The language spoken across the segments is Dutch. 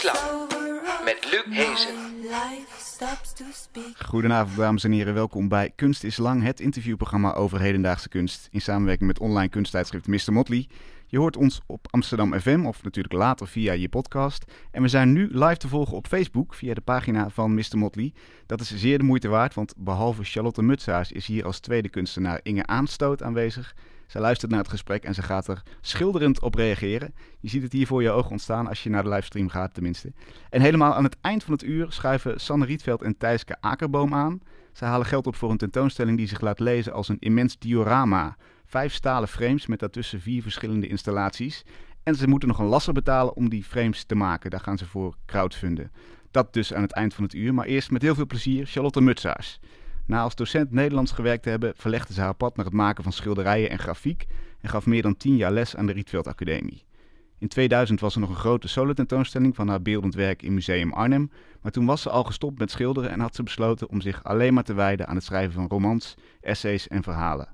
Met Luc Hezen. Goedenavond dames en heren, welkom bij Kunst is Lang, het interviewprogramma over hedendaagse kunst in samenwerking met online kunsttijdschrift Mr. Motley. Je hoort ons op Amsterdam FM of natuurlijk later via je podcast. En we zijn nu live te volgen op Facebook via de pagina van Mr. Motley. Dat is zeer de moeite waard, want behalve Charlotte Mutsaars is hier als tweede kunstenaar Inge Aanstoot aanwezig. Zij luistert naar het gesprek en ze gaat er schilderend op reageren. Je ziet het hier voor je ogen ontstaan als je naar de livestream gaat tenminste. En helemaal aan het eind van het uur schuiven Sanne Rietveld en Thijske Akerboom aan. Zij halen geld op voor een tentoonstelling die zich laat lezen als een immens diorama. Vijf stalen frames met daartussen vier verschillende installaties. En ze moeten nog een lasser betalen om die frames te maken. Daar gaan ze voor crowdfunden. Dat dus aan het eind van het uur. Maar eerst met heel veel plezier Charlotte Mutsaars. Na als docent Nederlands gewerkt te hebben, verlegde ze haar pad naar het maken van schilderijen en grafiek en gaf meer dan tien jaar les aan de Rietveld Academie. In 2000 was er nog een grote solo-tentoonstelling van haar beeldend werk in Museum Arnhem, maar toen was ze al gestopt met schilderen en had ze besloten om zich alleen maar te wijden aan het schrijven van romans, essays en verhalen.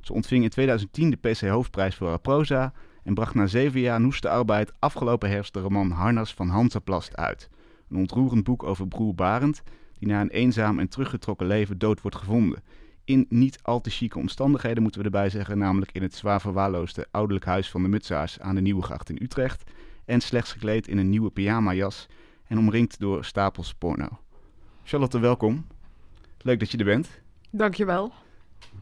Ze ontving in 2010 de PC Hoofdprijs voor haar proza en bracht na zeven jaar noeste arbeid afgelopen herfst de roman Harnas van Hansaplast uit. Een ontroerend boek over broer Barend, die na een eenzaam en teruggetrokken leven dood wordt gevonden. In niet al te chique omstandigheden moeten we erbij zeggen, namelijk in het zwaar verwaarloosde ouderlijk huis van de Mutsaars aan de Nieuwegracht in Utrecht. En slechts gekleed in een nieuwe pyjamajas en omringd door stapels porno. Charlotte, welkom. Leuk dat je er bent. Dankjewel.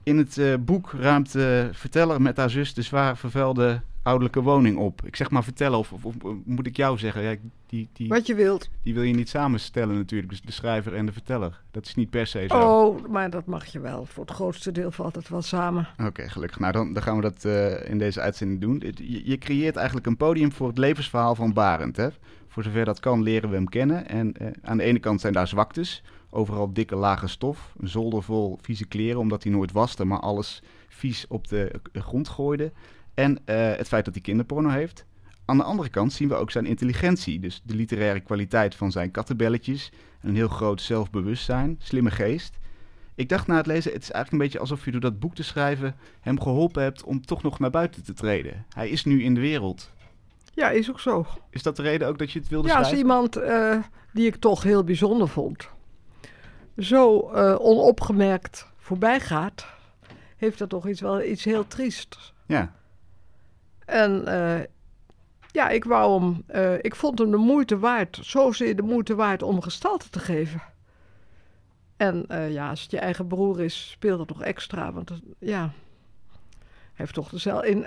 In het uh, boek ruimt uh, verteller met haar zus de zwaar vervuilde ouderlijke woning op. Ik zeg maar vertellen, of, of, of moet ik jou zeggen? Ja, die, die, Wat je wilt. Die wil je niet samenstellen natuurlijk, dus de schrijver en de verteller. Dat is niet per se zo. Oh, maar dat mag je wel. Voor het grootste deel valt het wel samen. Oké, gelukkig. Nou, dan, dan gaan we dat uh, in deze uitzending doen. Je, je, creëert eigenlijk een podium voor het levensverhaal van Barend. Hè? Voor zover dat kan, leren we hem kennen. En uh, aan de ene kant zijn daar zwaktes. Overal dikke lage stof. Een zolder vol vieze kleren, omdat hij nooit waste, maar alles vies op de grond gooide. En uh, het feit dat hij kinderporno heeft. Aan de andere kant zien we ook zijn intelligentie. Dus de literaire kwaliteit van zijn kattenbelletjes. Een heel groot zelfbewustzijn, slimme geest. Ik dacht na het lezen, het is eigenlijk een beetje alsof je door dat boek te schrijven hem geholpen hebt om toch nog naar buiten te treden. Hij is nu in de wereld. Ja, is ook zo. Is dat de reden ook dat je het wilde ja, schrijven? Ja, als iemand uh, die ik toch heel bijzonder vond, zo uh, onopgemerkt voorbij gaat, heeft dat toch iets, wel iets heel triest. Ja. En uh, ja, ik wou hem, uh, ik vond hem de moeite waard, zozeer de moeite waard om gestalte te geven. En uh, ja, als het je eigen broer is, speelt dat toch extra. Want ja, hij heeft toch dezelfde, in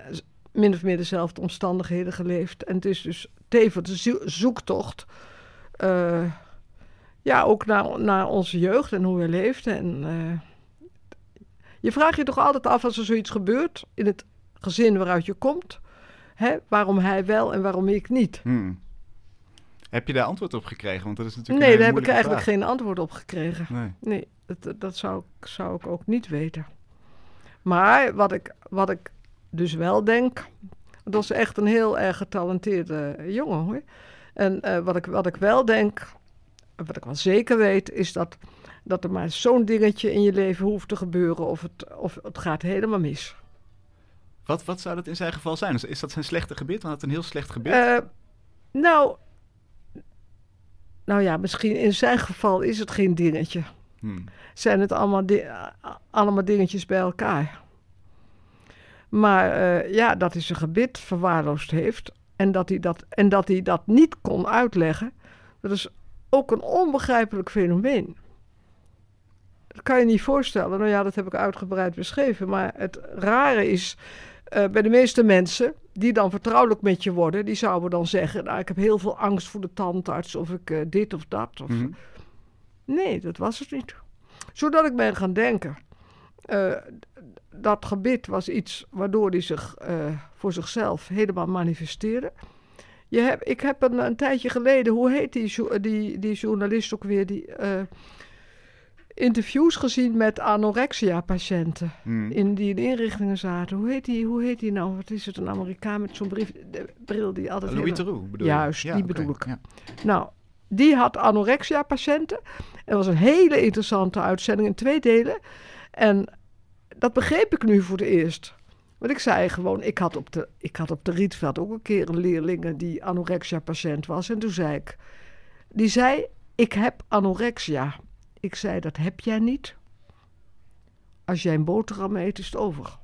min of meer dezelfde omstandigheden geleefd. En het is dus tevens de zoektocht. Ja, ook naar, naar onze jeugd en hoe we leefden. En je vraagt je toch altijd af als er zoiets gebeurt in het gezin waaruit je komt. Hè, waarom hij wel en waarom ik niet. Hmm. Heb je daar antwoord op gekregen? Want dat is natuurlijk nee, daar heb ik vraag. eigenlijk geen antwoord op gekregen. Nee, nee dat, dat zou, zou ik ook niet weten. Maar wat ik, wat ik dus wel denk... Dat was echt een heel erg getalenteerde jongen hoor. En uh, wat, ik, wat ik wel denk, wat ik wel zeker weet, is dat, dat er maar zo'n dingetje in je leven hoeft te gebeuren of het, of het gaat helemaal mis. Wat, wat zou dat in zijn geval zijn? Is dat zijn slechte gebit? Want het een heel slecht gebit. Uh, nou, nou ja, misschien in zijn geval is het geen dingetje. Hmm. Zijn het allemaal, di allemaal dingetjes bij elkaar. Maar uh, ja, dat hij zijn gebit verwaarloosd heeft en dat, hij dat, en dat hij dat niet kon uitleggen, dat is ook een onbegrijpelijk fenomeen. Dat kan je niet voorstellen. Nou ja, dat heb ik uitgebreid beschreven. Maar het rare is, uh, bij de meeste mensen die dan vertrouwelijk met je worden, die zouden dan zeggen: nou, ik heb heel veel angst voor de tandarts of ik uh, dit of dat. Of... Mm -hmm. Nee, dat was het niet. Zodat ik ben gaan denken. Uh, dat gebit was iets waardoor hij zich voor zichzelf helemaal manifesteerde. Je heb, ik heb een, een, tijdje geleden, hoe heet die, die, die journalist ook weer, die interviews gezien met anorexia-patiënten. Hmm. In die in inrichtingen zaten. Hoe heet die, hoe heet die nou? Wat is het? Een Amerikaan met zo'n bril die altijd... Louis hele... Theroux bedoel Juist, ja, die okay. bedoel ik. Ja. Nou, die had anorexia-patiënten. Het was een hele interessante uitzending in twee delen. En dat begreep ik nu voor het eerst. Want ik zei gewoon, ik had op de, ik had op de Rietveld ook een keer een leerling die anorexia-patiënt was. En toen zei ik, die zei, ik heb anorexia. Ik zei, dat heb jij niet. Als jij een boterham eet, is het over.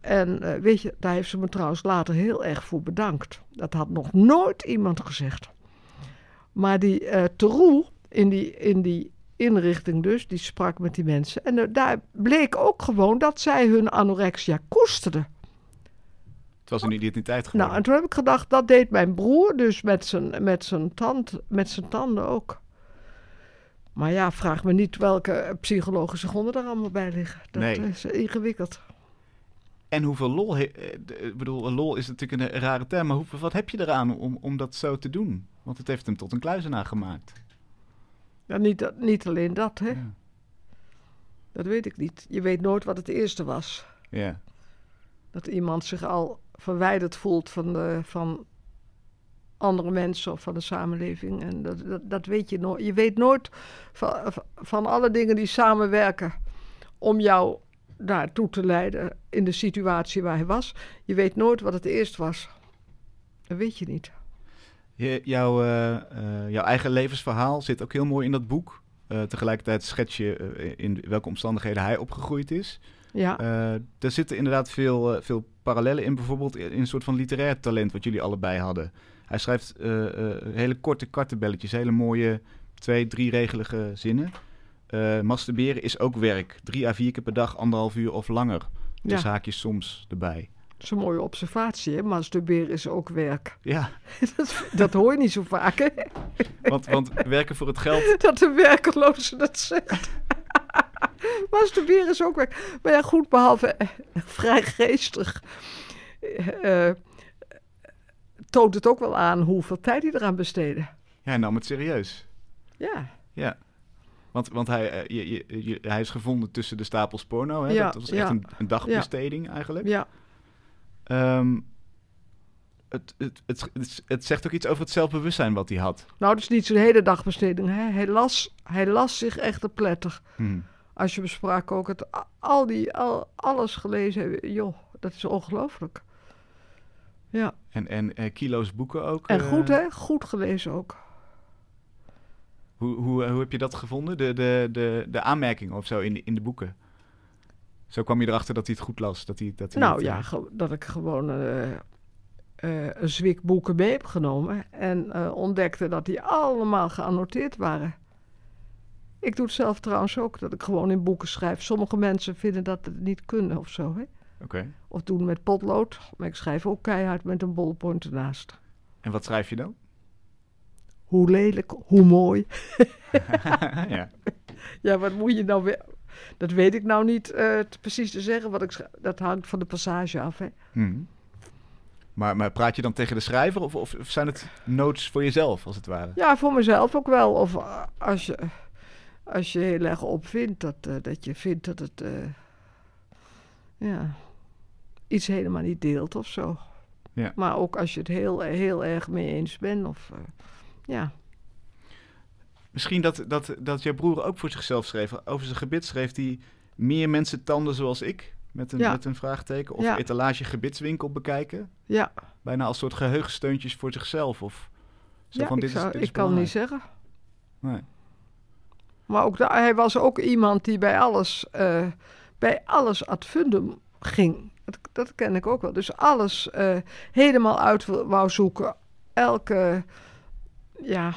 En eh, weet je, daar heeft ze me trouwens later heel erg voor bedankt. Dat had nog nooit iemand gezegd. Maar die uh, Teroe in die, in die inrichting dus, die sprak met die mensen. En uh, daar bleek ook gewoon dat zij hun anorexia koesterden. Het was een identiteit geworden. Nou, en toen heb ik gedacht, dat deed mijn broer dus met zijn, met zijn, tand, met zijn tanden ook. Maar ja, vraag me niet welke psychologische gronden daar allemaal bij liggen. Dat Nee. is ingewikkeld. En hoeveel lol... eh, de- Ik bedoel, lol is natuurlijk een rare term, maar hoeveel, wat heb je eraan om, om dat zo te doen? Want het heeft hem tot een kluizenaar gemaakt. Ja, niet, niet alleen dat, hè. Ja. Dat weet ik niet. Je weet nooit wat het eerste was. Ja. Dat iemand zich al verwijderd voelt van, de, van andere mensen of van de samenleving. En dat, dat, dat weet je nooit. Je weet nooit van, van alle dingen die samenwerken om jou daartoe te leiden in de situatie waar hij was. Je weet nooit wat het eerst was. Dat weet je niet. Je, jouw, eh, eh, jouw eigen levensverhaal zit ook heel mooi in dat boek. Eh, tegelijkertijd schets je in welke omstandigheden hij opgegroeid is. Ja, er zitten inderdaad veel, veel parallellen in, bijvoorbeeld in een soort van literair talent wat jullie allebei hadden. Hij schrijft eh, eh, hele korte kartenbelletjes, hele mooie twee, drie regelige zinnen. Eh, masturberen is ook werk. Drie à vier keer per dag, anderhalf uur of langer. Dus Ja. haakjes soms erbij. dat is een mooie observatie. Hè? Masturberen is ook werk. Ja, dat, dat hoor je niet zo vaak, hè? want, want werken voor het geld. dat de werkeloze dat zegt. Masturberen is ook werk. Maar ja, goed, behalve eh, vrij geestig. Toont het ook wel aan hoeveel tijd hij eraan besteedde. Ja, hij nam het serieus. Ja, Ja. Want, want hij, eh, je, je, je- hij is gevonden tussen de stapels porno. Hè? Ja, dat was echt ja. een, een dagbesteding eigenlijk. ja, Ehm, het, het, het, het, het zegt ook iets over het zelfbewustzijn wat hij had. nou, dat is niet zijn hele dagbesteding. Hè? Hij, las, hij las zich echt te. Hm. Als je besprak ook het, al die, al, alles gelezen hebben. Joh, dat is ongelooflijk. Ja, En, en eh, kilo's boeken ook. en eh, goed hè, goed gelezen ook. Hoe, hoe, hoe heb je dat gevonden? De, de, de, de aanmerkingen of zo in de, in de boeken? Zo kwam je erachter dat hij het goed las. Dat hij, dat hij Nou het, ja, eh, dat ik gewoon eh, eh, een zwik boeken mee heb genomen en eh, ontdekte dat die allemaal geannoteerd waren. Ik doe het zelf trouwens ook, dat ik gewoon in boeken schrijf. Sommige mensen vinden dat het niet kunnen of zo, hè? Of doen met potlood, maar ik schrijf ook keihard met een ballpoint ernaast. En wat schrijf je dan? Hoe lelijk, hoe mooi. ja. Ja, wat moet je nou weer... Dat weet ik nou niet eh, precies te zeggen. Wat ik schrijf. Dat hangt van de passage af, hè? Hm. Maar, maar praat je dan tegen de schrijver of, of, zijn het notes voor jezelf, als het ware? Ja, voor mezelf ook wel. Of eh, als je, als je heel erg opvindt dat, eh, dat je vindt dat het ja, iets helemaal niet deelt of zo. Ja. Maar ook als je het heel, heel erg mee eens bent. Of, eh, ja. Misschien dat, dat, dat jouw broer ook voor zichzelf schreef. Over zijn gebit schreef hij meer mensen tanden zoals ik. Met een, Ja. met een vraagteken. Of Ja. etalage gebitswinkel bekijken. ja, Bijna als soort geheugensteuntjes voor zichzelf. Of zo ja van, ik, dit is, dit is ik kan niet zeggen. Nee. Maar ook hij was ook iemand die bij alles, eh, bij alles ad fundum ging. Dat, dat ken ik ook wel. Dus alles eh, helemaal uit wou zoeken. Elke, ja,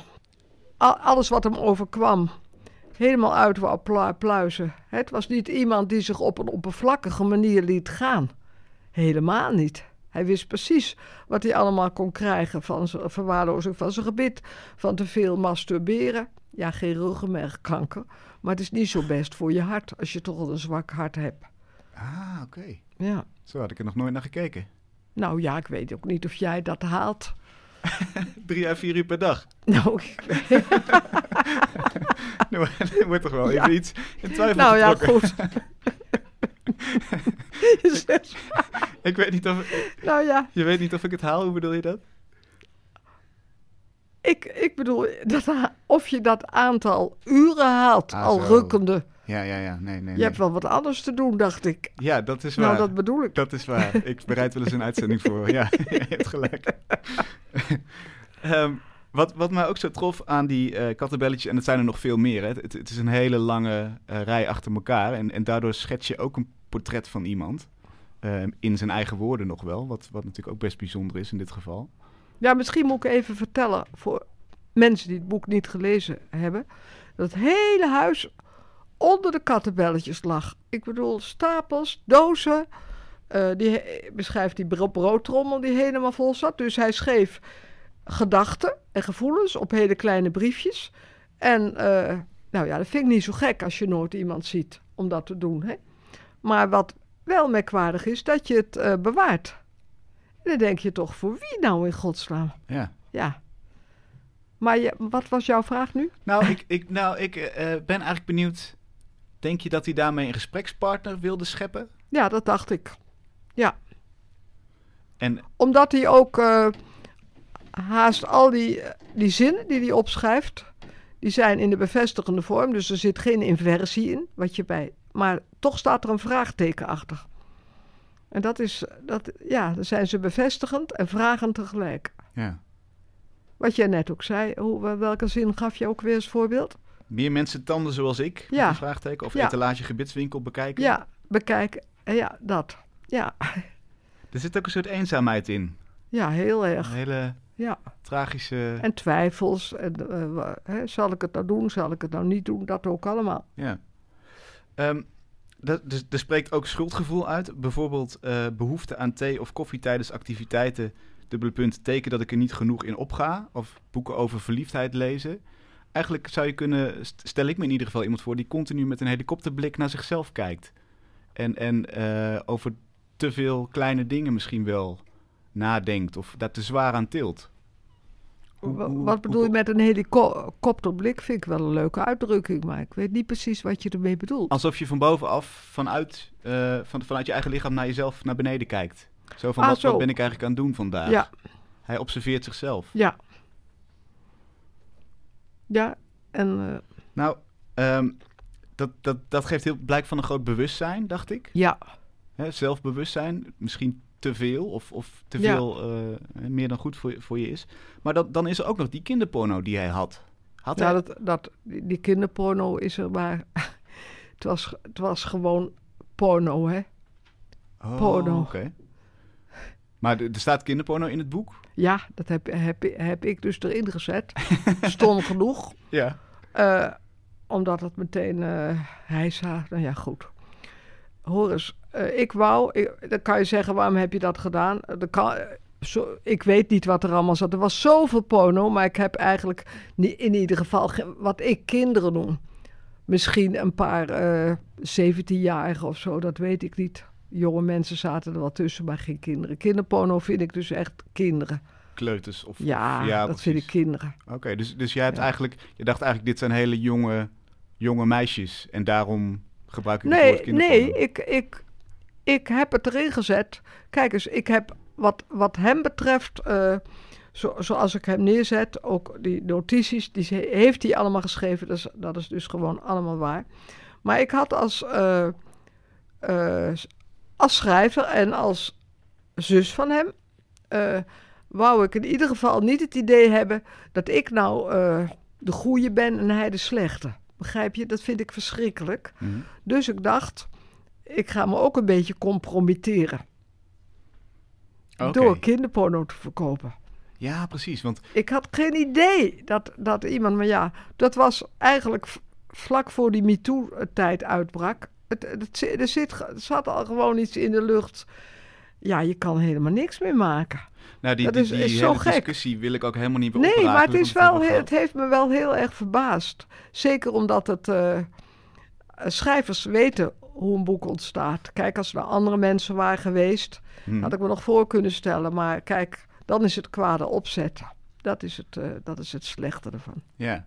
al- alles wat hem overkwam, helemaal uit wou pluizen. Het was niet iemand die zich op een oppervlakkige manier liet gaan. Helemaal niet. Hij wist precies wat hij allemaal kon krijgen van zijn verwaarlozing van zijn gebit, van te veel masturberen. Ja, geen ruggenmergkanker, maar het is niet zo best voor je hart als je toch al een zwak hart hebt. Ah, oké. Ja. Zo had ik er nog nooit naar gekeken. Nou ja, ik weet ook niet of jij dat haalt. Drie à vier uur per dag. Nou, ik- Nu wordt toch wel Ja. even iets in twijfel nou ja, goed. Ik weet niet of, nou ja, je weet niet of ik het haal. Hoe bedoel je dat? ik, ik bedoel, dat, of je dat aantal uren haalt, Ah, al zo. rukkende. Ja, ja, ja. Nee, nee, Je nee. hebt wel wat anders te doen, dacht ik. Ja, dat is waar. Nou, dat bedoel ik. Dat is waar. Ik bereid wel eens een uitzending voor. Ja, je hebt gelijk. Ehm, wat, wat mij ook zo trof aan die eh kattenbelletjes, en het zijn er nog veel meer, hè. Het, het is een hele lange eh, rij achter elkaar. En, en daardoor schets je ook een portret van iemand. Ehm, in zijn eigen woorden nog wel, wat, wat natuurlijk ook best bijzonder is in dit geval. Ja, misschien moet ik even vertellen voor mensen die het boek niet gelezen hebben. Dat het hele huis onder de kattenbelletjes lag. Ik bedoel, stapels, dozen. eh, die beschrijft die bro- broodtrommel die helemaal vol zat. Dus hij schreef gedachten en gevoelens op hele kleine briefjes. En eh, nou ja, dat vind ik niet zo gek als je nooit iemand ziet om dat te doen. Hè? Maar wat wel merkwaardig is, dat je het eh, bewaart. En dan denk je toch, voor wie nou in godsnaam? Ja. Ja. Maar je, wat was jouw vraag nu? Nou, ik, ik, nou, ik ben eigenlijk benieuwd. Denk je dat hij daarmee een gesprekspartner wilde scheppen? Ja, dat dacht ik. En Omdat hij ook eh, haast al die, die zinnen die hij opschrijft, die zijn in de bevestigende vorm. Dus er zit geen inversie in, wat je bij. Maar toch staat er een vraagteken achter. En dat is, dat, ja, dan zijn ze bevestigend en vragend tegelijk. ja. Wat jij net ook zei, hoe, welke zin gaf je ook weer als voorbeeld? Meer mensen tanden zoals ik? Ja. Een vraagteken. Of Ja. etalage gebitswinkel bekijken? Ja, bekijken. Ja, dat. Ja, Er zit ook een soort eenzaamheid in. ja heel Een erg. hele Ja. tragische... En twijfels. En, eh, hè, zal ik het nou doen? Zal ik het nou niet doen? Dat ook allemaal. Ja. Ehm, dat- dus, er spreekt ook schuldgevoel uit. Bijvoorbeeld eh, behoefte aan thee of koffie tijdens activiteiten. Dubbele punt, teken dat ik er niet genoeg in opga. Of boeken over verliefdheid lezen. Eigenlijk zou je kunnen, st- stel ik me in ieder geval iemand voor... die continu met een helikopterblik naar zichzelf kijkt. En, en eh, over te veel kleine dingen misschien wel nadenkt. Of daar te zwaar aan tilt. Hoe- wat bedoel je met een helikopterblik? Vind ik wel een leuke uitdrukking. Maar ik weet niet precies wat je ermee bedoelt. Alsof je van bovenaf, vanuit, eh, van, vanuit je eigen lichaam naar jezelf naar beneden kijkt. Zo van, Ah, wat, zo. wat ben ik eigenlijk aan het doen vandaag? Ja. Hij observeert zichzelf. Ja. Ja, en eh, Nou, ehm, dat, dat, dat geeft heel blijk van een groot bewustzijn, dacht ik. ja. Hè, zelfbewustzijn, misschien te veel of, of te Ja. veel, eh, meer dan goed voor, je- voor je is. Maar dat, dan is er ook nog die kinderporno die hij had. Had Nou, hij... dat, dat, die, kinderporno is er maar... het, was, het was gewoon porno, hè? Oh, porno. oké. Maar er staat kinderporno in het boek? Ja, dat heb, heb, heb ik dus erin gezet. Stom genoeg. Ja. Eh, omdat het meteen eh hijsa... Nou ja, goed. Hoor eens, eh, ik wou... Ik, dan kan je zeggen, waarom heb je dat gedaan? Dat kan, zo, ik weet niet wat er allemaal zat. Er was zoveel porno, maar ik heb eigenlijk in ieder geval... ge- wat ik kinderen noem. Misschien een paar eh 17-jarigen of zo, dat weet ik niet. Jonge mensen zaten er wel tussen, maar geen kinderen. Kinderporno vind ik dus echt kinderen. Kleuters of... Ja, of- ja dat vind ik kinderen. Oké, dus, dus jij hebt Ja. eigenlijk, je dacht eigenlijk, dit zijn hele jonge, jonge meisjes. En daarom gebruik ik het woord Nee, kinderporno. nee, ik, ik, ik heb het erin gezet. Kijk eens, ik heb wat, wat hem betreft, eh, zo, zoals ik hem neerzet, ook die notities, die heeft hij allemaal geschreven. Dat is, dat is dus gewoon allemaal waar. Maar ik had als, eh, eh, als schrijver en als zus van hem, eh, wou ik in ieder geval niet het idee hebben dat ik nou eh, de goeie ben en hij de slechte. Begrijp je? Dat vind ik verschrikkelijk. Mhm. Dus ik dacht, ik ga me ook een beetje compromitteren. Door kinderporno te verkopen. Ja, precies. Want Ik had geen idee dat, dat iemand, maar ja, dat was eigenlijk vlak voor die MeToo-tijd uitbrak. Het, er, zit, er zat al gewoon iets in de lucht. Ja, je kan helemaal niks meer maken. nou, die, Dat die, is- die is zo hele gek. discussie wil ik ook helemaal niet meer Nee, maar het, is wel, het heeft me wel heel erg verbaasd. Zeker omdat het eh, schrijvers weten hoe een boek ontstaat. Kijk, als er andere mensen waren geweest, gehad. had ik me nog voor kunnen stellen. Maar kijk, dan is het kwade opzetten. Dat is het, eh, dat is het slechte ervan. Ja.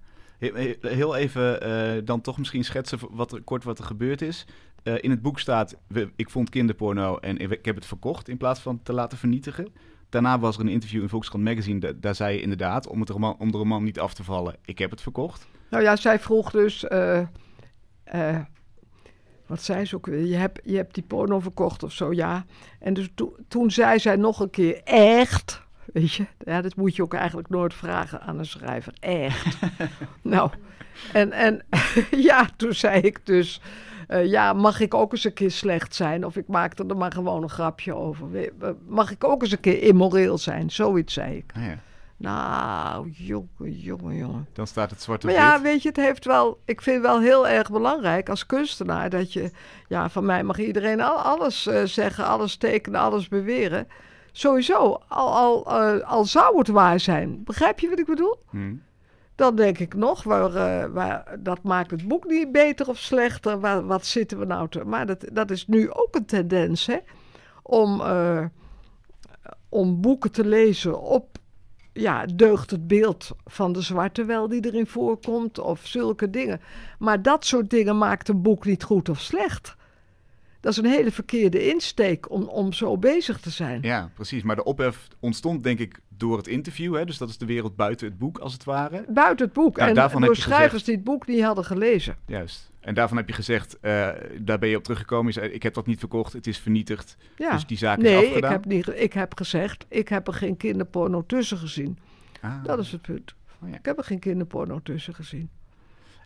He- he- Heel even eh, dan toch misschien schetsen wat er, kort wat er gebeurd is. Eh, in het boek staat, ik vond kinderporno en ik heb het verkocht in plaats van te laten vernietigen. Daarna was er een interview in Volkskrant Magazine, da- daar zei je inderdaad, om, het om de roman niet af te vallen, ik heb het verkocht. Nou ja, zij vroeg dus, eh, wat zei ze ook weer? Je hebt, je hebt die porno verkocht of zo, ja. En dus to- toen zei zij nog een keer, echt? Weet je, ja, dat moet je ook eigenlijk nooit vragen aan een schrijver. Echt. nou, en, en ja, toen zei ik dus, eh, ja, mag ik ook eens een keer slecht zijn? Of ik maakte er maar gewoon een grapje over. Mag ik ook eens een keer immoreel zijn? Zoiets zei ik. Ah, ja. Nou, jongen, jongen, jongen. Dan staat het zwart op Maar ja, weet je, het heeft wel. Ik vind wel heel erg belangrijk als kunstenaar dat je. Ja, van mij mag iedereen al, alles eh, zeggen, alles tekenen, alles beweren. Sowieso, al, al, eh, al zou het waar zijn. Begrijp je wat ik bedoel? Hm. Dan denk ik nog, waar, eh, waar, dat maakt het boek niet beter of slechter. Waar, wat zitten we nou te. Maar dat, dat is nu ook een tendens, hè? Om, eh, om boeken te lezen op. Ja, deugt het beeld van de zwarte wel die erin voorkomt, of zulke dingen. Maar dat soort dingen maakt een boek niet goed of slecht. Dat is een hele verkeerde insteek om, om zo bezig te zijn. Ja, precies. Maar de ophef ontstond denk ik door het interview. Hè? Dus dat is de wereld buiten het boek, als het ware. Buiten het boek. Nou, en daarvan door schrijvers gezegd- die het boek niet hadden gelezen. Juist. En daarvan heb je gezegd, eh, daar ben je op teruggekomen. Ik heb dat niet verkocht, het is vernietigd. Ja. Dus die zaak is Nee, ik afgedaan. heb, niet, ik heb gezegd, ik heb er geen kinderporno tussen gezien. Ah. Dat is het punt. Oh ja. Ik heb er geen kinderporno tussen gezien.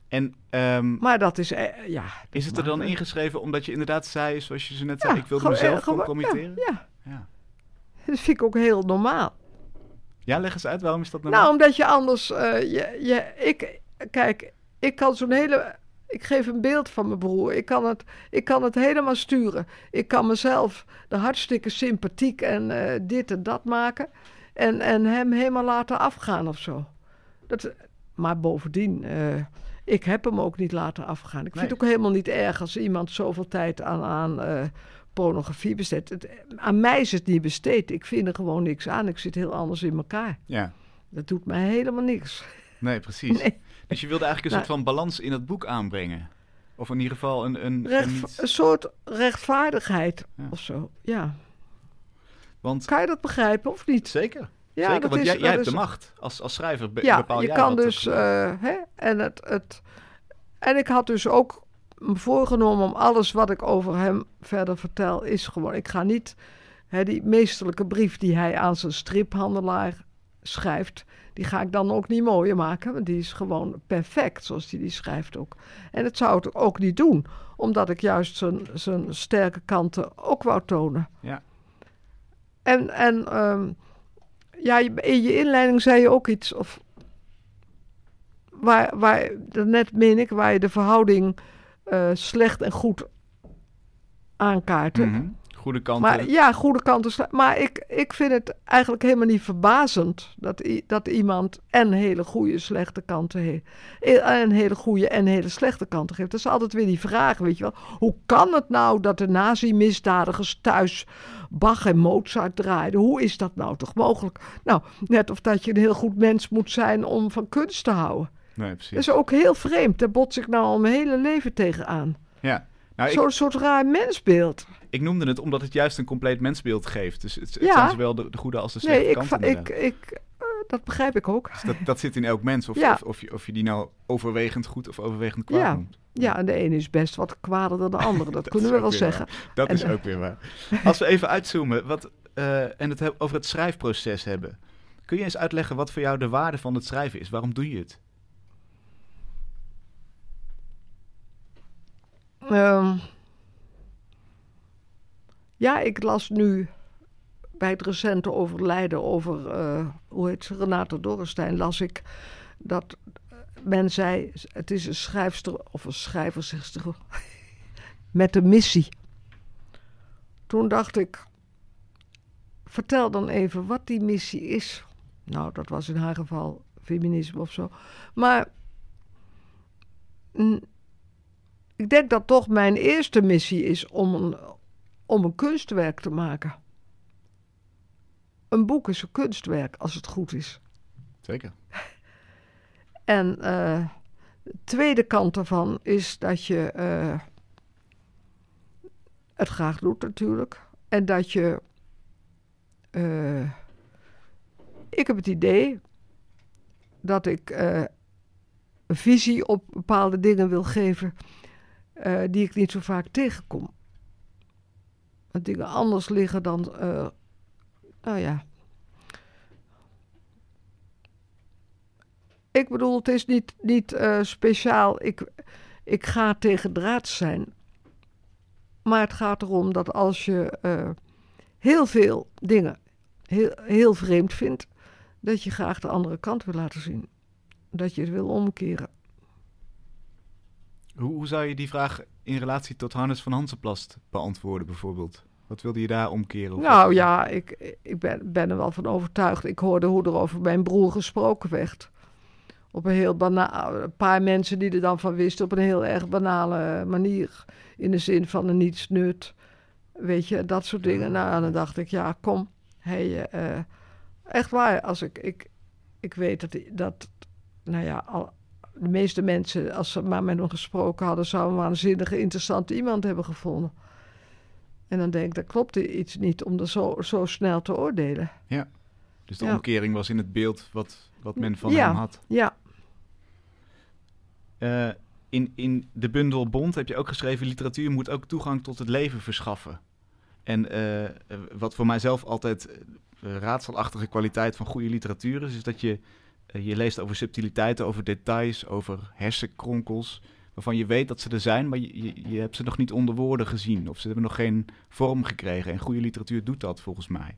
En ehm, Maar dat is, eh, ja... is het er dan maar- ingeschreven omdat je inderdaad zei, zoals je ze net Ja, zei, ik wilde mezelf gewoon- compromitteren? Ja, Ja. ja, dat vind ik ook heel normaal. Ja, leg eens uit, waarom is dat normaal? Nou, omdat je anders... eh, je, je, ik, kijk, ik kan zo'n hele... Ik geef een beeld van mijn broer. Ik kan het, ik kan het helemaal sturen. Ik kan mezelf de hartstikke sympathiek en eh, dit en dat maken. En, en hem helemaal laten afgaan of zo. Dat, maar bovendien, ik heb hem ook niet laten afgaan. Ik vind het ook helemaal niet erg als iemand zoveel tijd aan, aan eh, pornografie besteedt. Het, aan mij is het niet besteed. Ik vind er gewoon niks aan. Ik zit heel anders in elkaar. Ja, Dat doet mij helemaal niks. nee, precies. Nee. Dus je wilde eigenlijk een Nou. soort van balans in het boek aanbrengen. Of in ieder geval een... een, Recht, een iets- een soort rechtvaardigheid Ja. of zo. Ja. Want Kan je dat begrijpen of niet? zeker, Ja, zeker want is- jij, jij hebt is- de macht. Als, als schrijver be- Ja, bepaal je jij kan dus. gebeurt. eh, hè, en, het, het, en ik had dus ook me voorgenomen om alles wat ik over hem verder vertel, is gewoon. Ik ga niet. Hè, die meesterlijke brief die hij aan zijn striphandelaar schrijft, die ga ik dan ook niet mooier maken. Want die is gewoon perfect, zoals hij die schrijft ook. En dat zou ik ook niet doen, omdat ik juist zijn, zijn sterke kanten ook wou tonen. Ja. En, en ehm, ja, in je inleiding zei je ook iets, of waar, waar net meen ik, waar je de verhouding eh, slecht en goed aankaart. hè? Mhm. Goede kanten. Maar ja, goede kanten. Maar ik, ik vind het eigenlijk helemaal niet verbazend dat, dat iemand en hele goede slechte kanten heeft. En hele goede en hele slechte kanten heeft. Dat is altijd weer die vraag, weet je wel. Hoe kan het nou dat de nazi-misdadigers thuis Bach en Mozart draaiden? Hoe is dat nou toch mogelijk? Nou, net of dat je een heel goed mens moet zijn om van kunst te houden. nee, precies. Dat is ook heel vreemd. Daar bots ik nou al mijn hele leven tegenaan. Ja. Nou, ik, Zo'n soort raar mensbeeld. Ik noemde het omdat het juist een compleet mensbeeld geeft. Dus het, het Ja. zijn zowel de, de goede als de slechte Nee, ik, kanten. ik, inderdaad. ik, eh, dat begrijp ik ook. Dus dat, dat zit in elk mens. Of, Ja. of, of, je, of je die nou overwegend goed of overwegend kwaad Ja. noemt. Ja, en de ene is best wat kwader dan de andere. Dat, Dat kunnen we wel zeggen. Dat En, is ook weer waar. Als we even uitzoomen wat, eh, en het heb- over het schrijfproces hebben. Kun je eens uitleggen wat voor jou de waarde van het schrijven is? Waarom doe je het? Ehm, ja, ik las nu bij het recente overlijden over, eh, hoe heet ze, Renate Dorrestein, las ik dat men zei, het is een schrijfster, of een schrijver, met een missie. Toen dacht ik, vertel dan even wat die missie is. Nou, dat was in haar geval feminisme of zo. Maar ik denk dat toch mijn eerste missie is om om een kunstwerk te maken. Een boek is een kunstwerk als het goed is. Zeker. En eh, de tweede kant daarvan is dat je eh, het graag doet natuurlijk. En dat je... eh, ik heb het idee dat ik een visie op bepaalde dingen wil geven... die ik niet zo vaak tegenkom. Dingen anders liggen dan, eh, nou ja. Ik bedoel, het is niet, niet eh, speciaal. Ik, ik ga tegen draad zijn. Maar het gaat erom dat als je eh, heel veel dingen heel, heel vreemd vindt, dat je graag de andere kant wil laten zien. Dat je het wil omkeren. Hoe, hoe zou je die vraag in relatie tot Hannes van Hansenplast beantwoorden, bijvoorbeeld? Wat wilde je daar omkeren? Nou ja, ik, ik ben, ben er wel van overtuigd. Ik hoorde hoe er over mijn broer gesproken werd. Op een heel bana een paar mensen die er dan van wisten, op een heel erg banale manier. In de zin van een niets nut. Weet je, dat soort dingen. Nou, dan dacht ik, ja, kom. Hey, eh, echt waar, als ik, ik, ik weet dat, dat, nou ja, al, de meeste mensen, als ze maar met hem gesproken hadden, zouden een waanzinnige, interessante iemand hebben gevonden. En dan denk ik, dat klopt iets niet om er zo, zo snel te oordelen. Dus de ja. omkering was in het beeld wat, wat men van Ja. hem had. Ja, Eh, in, in de bundel Bond heb je ook geschreven: literatuur moet ook toegang tot het leven verschaffen. En eh, eh, wat voor mijzelf altijd raadselachtige kwaliteit van goede literatuur is, is dat je, je leest over subtiliteiten, over details, over hersenkronkels, waarvan je weet dat ze er zijn, maar je, je, je hebt ze nog niet onder woorden gezien of ze hebben nog geen vorm gekregen. En goede literatuur doet dat volgens mij.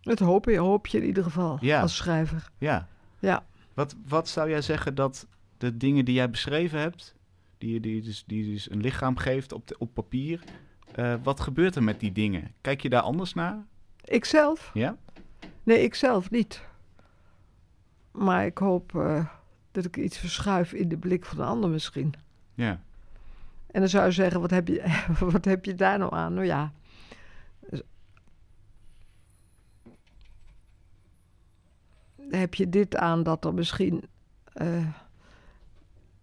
dat hoop je, hoop je in ieder geval Ja. als schrijver. Ja. Ja. Wat, wat zou jij zeggen dat de dingen die jij beschreven hebt, die, je- die, dus, die dus een lichaam geeft op, de, op papier, eh, wat gebeurt er met die dingen? Kijk je daar anders naar? Ikzelf? Ja? Nee, ikzelf niet. Maar ik hoop eh, dat ik iets verschuif in de blik van de ander misschien. Ja. En dan zou je zeggen, wat heb je, wat heb je daar nou aan? Nou ja. Heb je dit aan dat er misschien eh,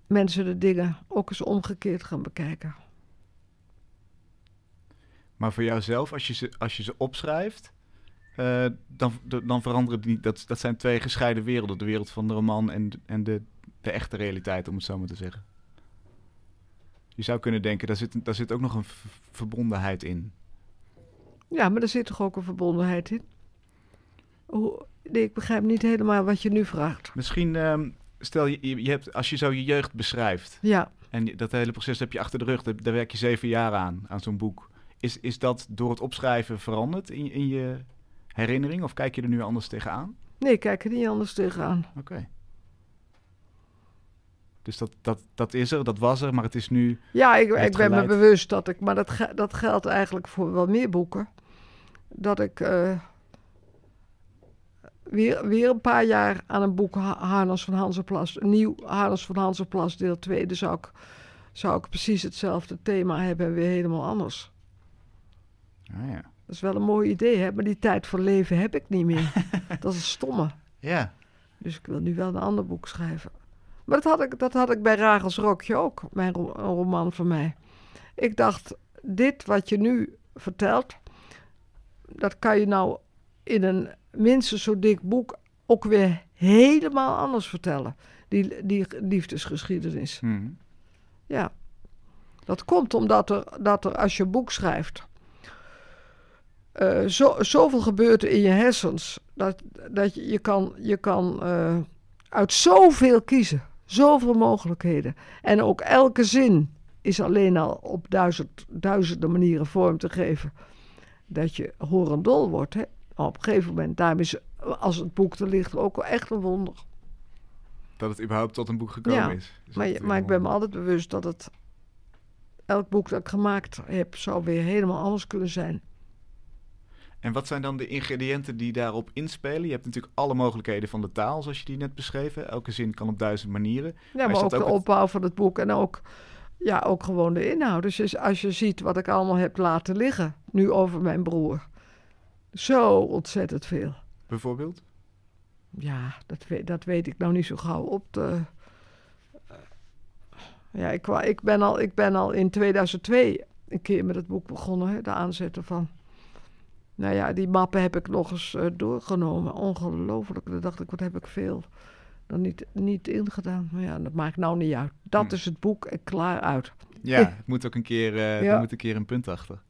mensen de dingen ook eens omgekeerd gaan bekijken? Maar voor jouzelf, als je ze, als je ze opschrijft, eh, dan, dan veranderen die. Dat, dat zijn twee gescheiden werelden. De wereld van de roman en, de- en de, de echte realiteit, om het zo maar te zeggen. Je zou kunnen denken, daar zit, daar zit ook nog een verbondenheid in. Ja, maar er zit toch ook een verbondenheid in? Hoe, nee, ik begrijp niet helemaal wat je nu vraagt. Misschien, ehm, stel je, je hebt, als je zo je jeugd beschrijft. Ja, En dat hele proces heb je achter de rug, daar, daar werk je zeven jaar aan, aan zo'n boek. Is, is dat door het opschrijven veranderd in, in je herinnering? Of kijk je er nu anders tegenaan? nee, ik kijk er niet anders tegenaan. Oké. Dus dat, dat, dat is er, dat was er, maar het is nu... Ja, ik, ik ben me bewust dat ik, maar dat, ge- dat geldt eigenlijk voor wel meer boeken. Dat ik eh, weer, weer een paar jaar aan een boek Ha- Harnas van Hansenplas, een nieuw Harnas van Hansenplas deel 2, dus zou ik, zou ik precies hetzelfde thema hebben en weer helemaal anders. Ah, ja. Dat is wel een mooi idee, hè? maar die tijd voor leven heb ik niet meer. dat is een stomme. ja, Dus ik wil nu wel een ander boek schrijven. Maar dat had ik, dat had ik bij Ragels Rokje ook, mijn ro- een roman van mij. Ik dacht, dit wat je nu vertelt, dat kan je nou in een minstens zo dik boek ook weer helemaal anders vertellen. Die, die liefdesgeschiedenis. Mhm. Ja. Dat komt omdat er, dat er als je een boek schrijft. Eh, zo, zoveel gebeurt er in je hersens. Dat, dat je, je kan, je kan eh, uit zoveel kiezen. Zoveel mogelijkheden. En ook elke zin is alleen al op duizend, duizenden manieren vorm te geven. Dat je horendol wordt. Hè? Maar op een gegeven moment, daarom is als het boek er ligt ook wel echt een wonder. dat het überhaupt tot een boek gekomen Ja, is. Maar, maar ik ben me altijd bewust dat het. Elk boek dat ik gemaakt heb, zou weer helemaal anders kunnen zijn. En wat zijn dan de ingrediënten die daarop inspelen? Je hebt natuurlijk alle mogelijkheden van de taal, zoals je die net beschreven. Elke zin kan op duizend manieren. Ja, is maar ook de ook het- opbouw van het boek en ook, ja, ook gewoon de inhoud. Dus als- je ziet wat ik allemaal heb laten liggen, nu over mijn broer. Zo ontzettend veel. Bijvoorbeeld? Ja, dat weet, dat weet ik nou niet zo gauw op te... Ja, ik, ik, ben al, ik ben al in 2002 een keer met het boek begonnen, hè, de aanzetten van. Nou ja, die mappen heb ik nog eens eh, doorgenomen. Ongelooflijk. Dan dacht ik, wat heb ik veel dan niet, niet ingedaan. Maar ja, dat maakt nou niet uit. Dat Hm. is het boek en klaar uit. Ja, het moet ook een keer, eh, Ja. moet een keer een punt achter.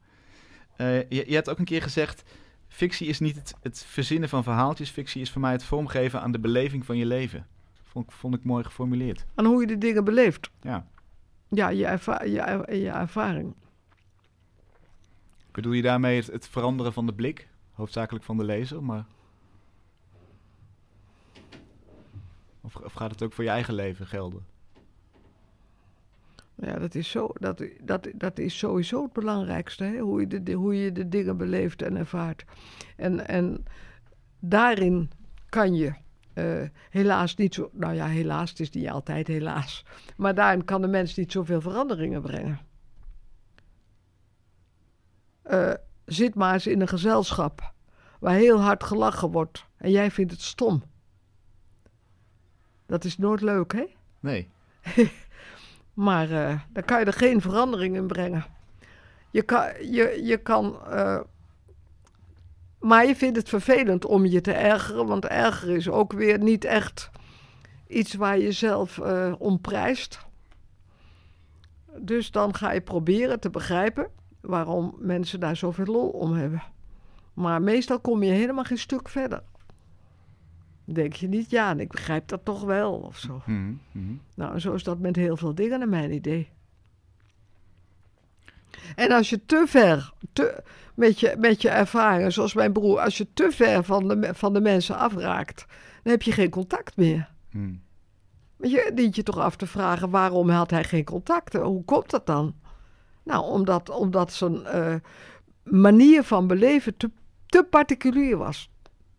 Eh, je, je hebt ook een keer gezegd, fictie is niet het, het verzinnen van verhaaltjes. Fictie is voor mij het vormgeven aan de beleving van je leven. Vond, ik- vond ik mooi geformuleerd. En hoe je de dingen beleeft. Ja. Ja, je, erva je, er- je ervaring. Bedoel je daarmee het, veranderen van de blik? Hoofdzakelijk van de lezer, maar... Of, of gaat het ook voor je eigen leven gelden? Ja, dat is, zo, dat, dat, dat is sowieso het belangrijkste. Hè? Hoe, je de, de- hoe je de dingen beleeft en ervaart. En, en daarin kan je eh, helaas niet zo... Nou ja, helaas, het is niet altijd helaas. Maar daarin kan de mens niet zoveel veranderingen brengen. Eh, zit maar eens in een gezelschap waar heel hard gelachen wordt. En jij vindt het stom. Dat is nooit leuk, hè? Nee. Maar eh dan kan je er geen verandering in brengen. Je kan, je, je kan eh, maar je vindt het vervelend om je te ergeren, want ergeren is ook weer niet echt iets waar je zelf eh om prijst. Dus dan ga je proberen te begrijpen waarom mensen daar zoveel lol om hebben. Maar meestal kom je helemaal geen stuk verder. Denk je niet, ja, en ik begrijp dat toch wel of zo. Mhm, mhm. Nou, zo is dat met heel veel dingen naar mijn idee. En als je te ver, te, met, je, met je ervaringen, zoals mijn broer, als je te ver van de, van de mensen afraakt, dan heb je geen contact meer. Want je dient je toch af te vragen, waarom had hij geen contacten? Hoe komt dat dan? Nou, omdat, omdat zijn eh, manier van beleven te, te particulier was.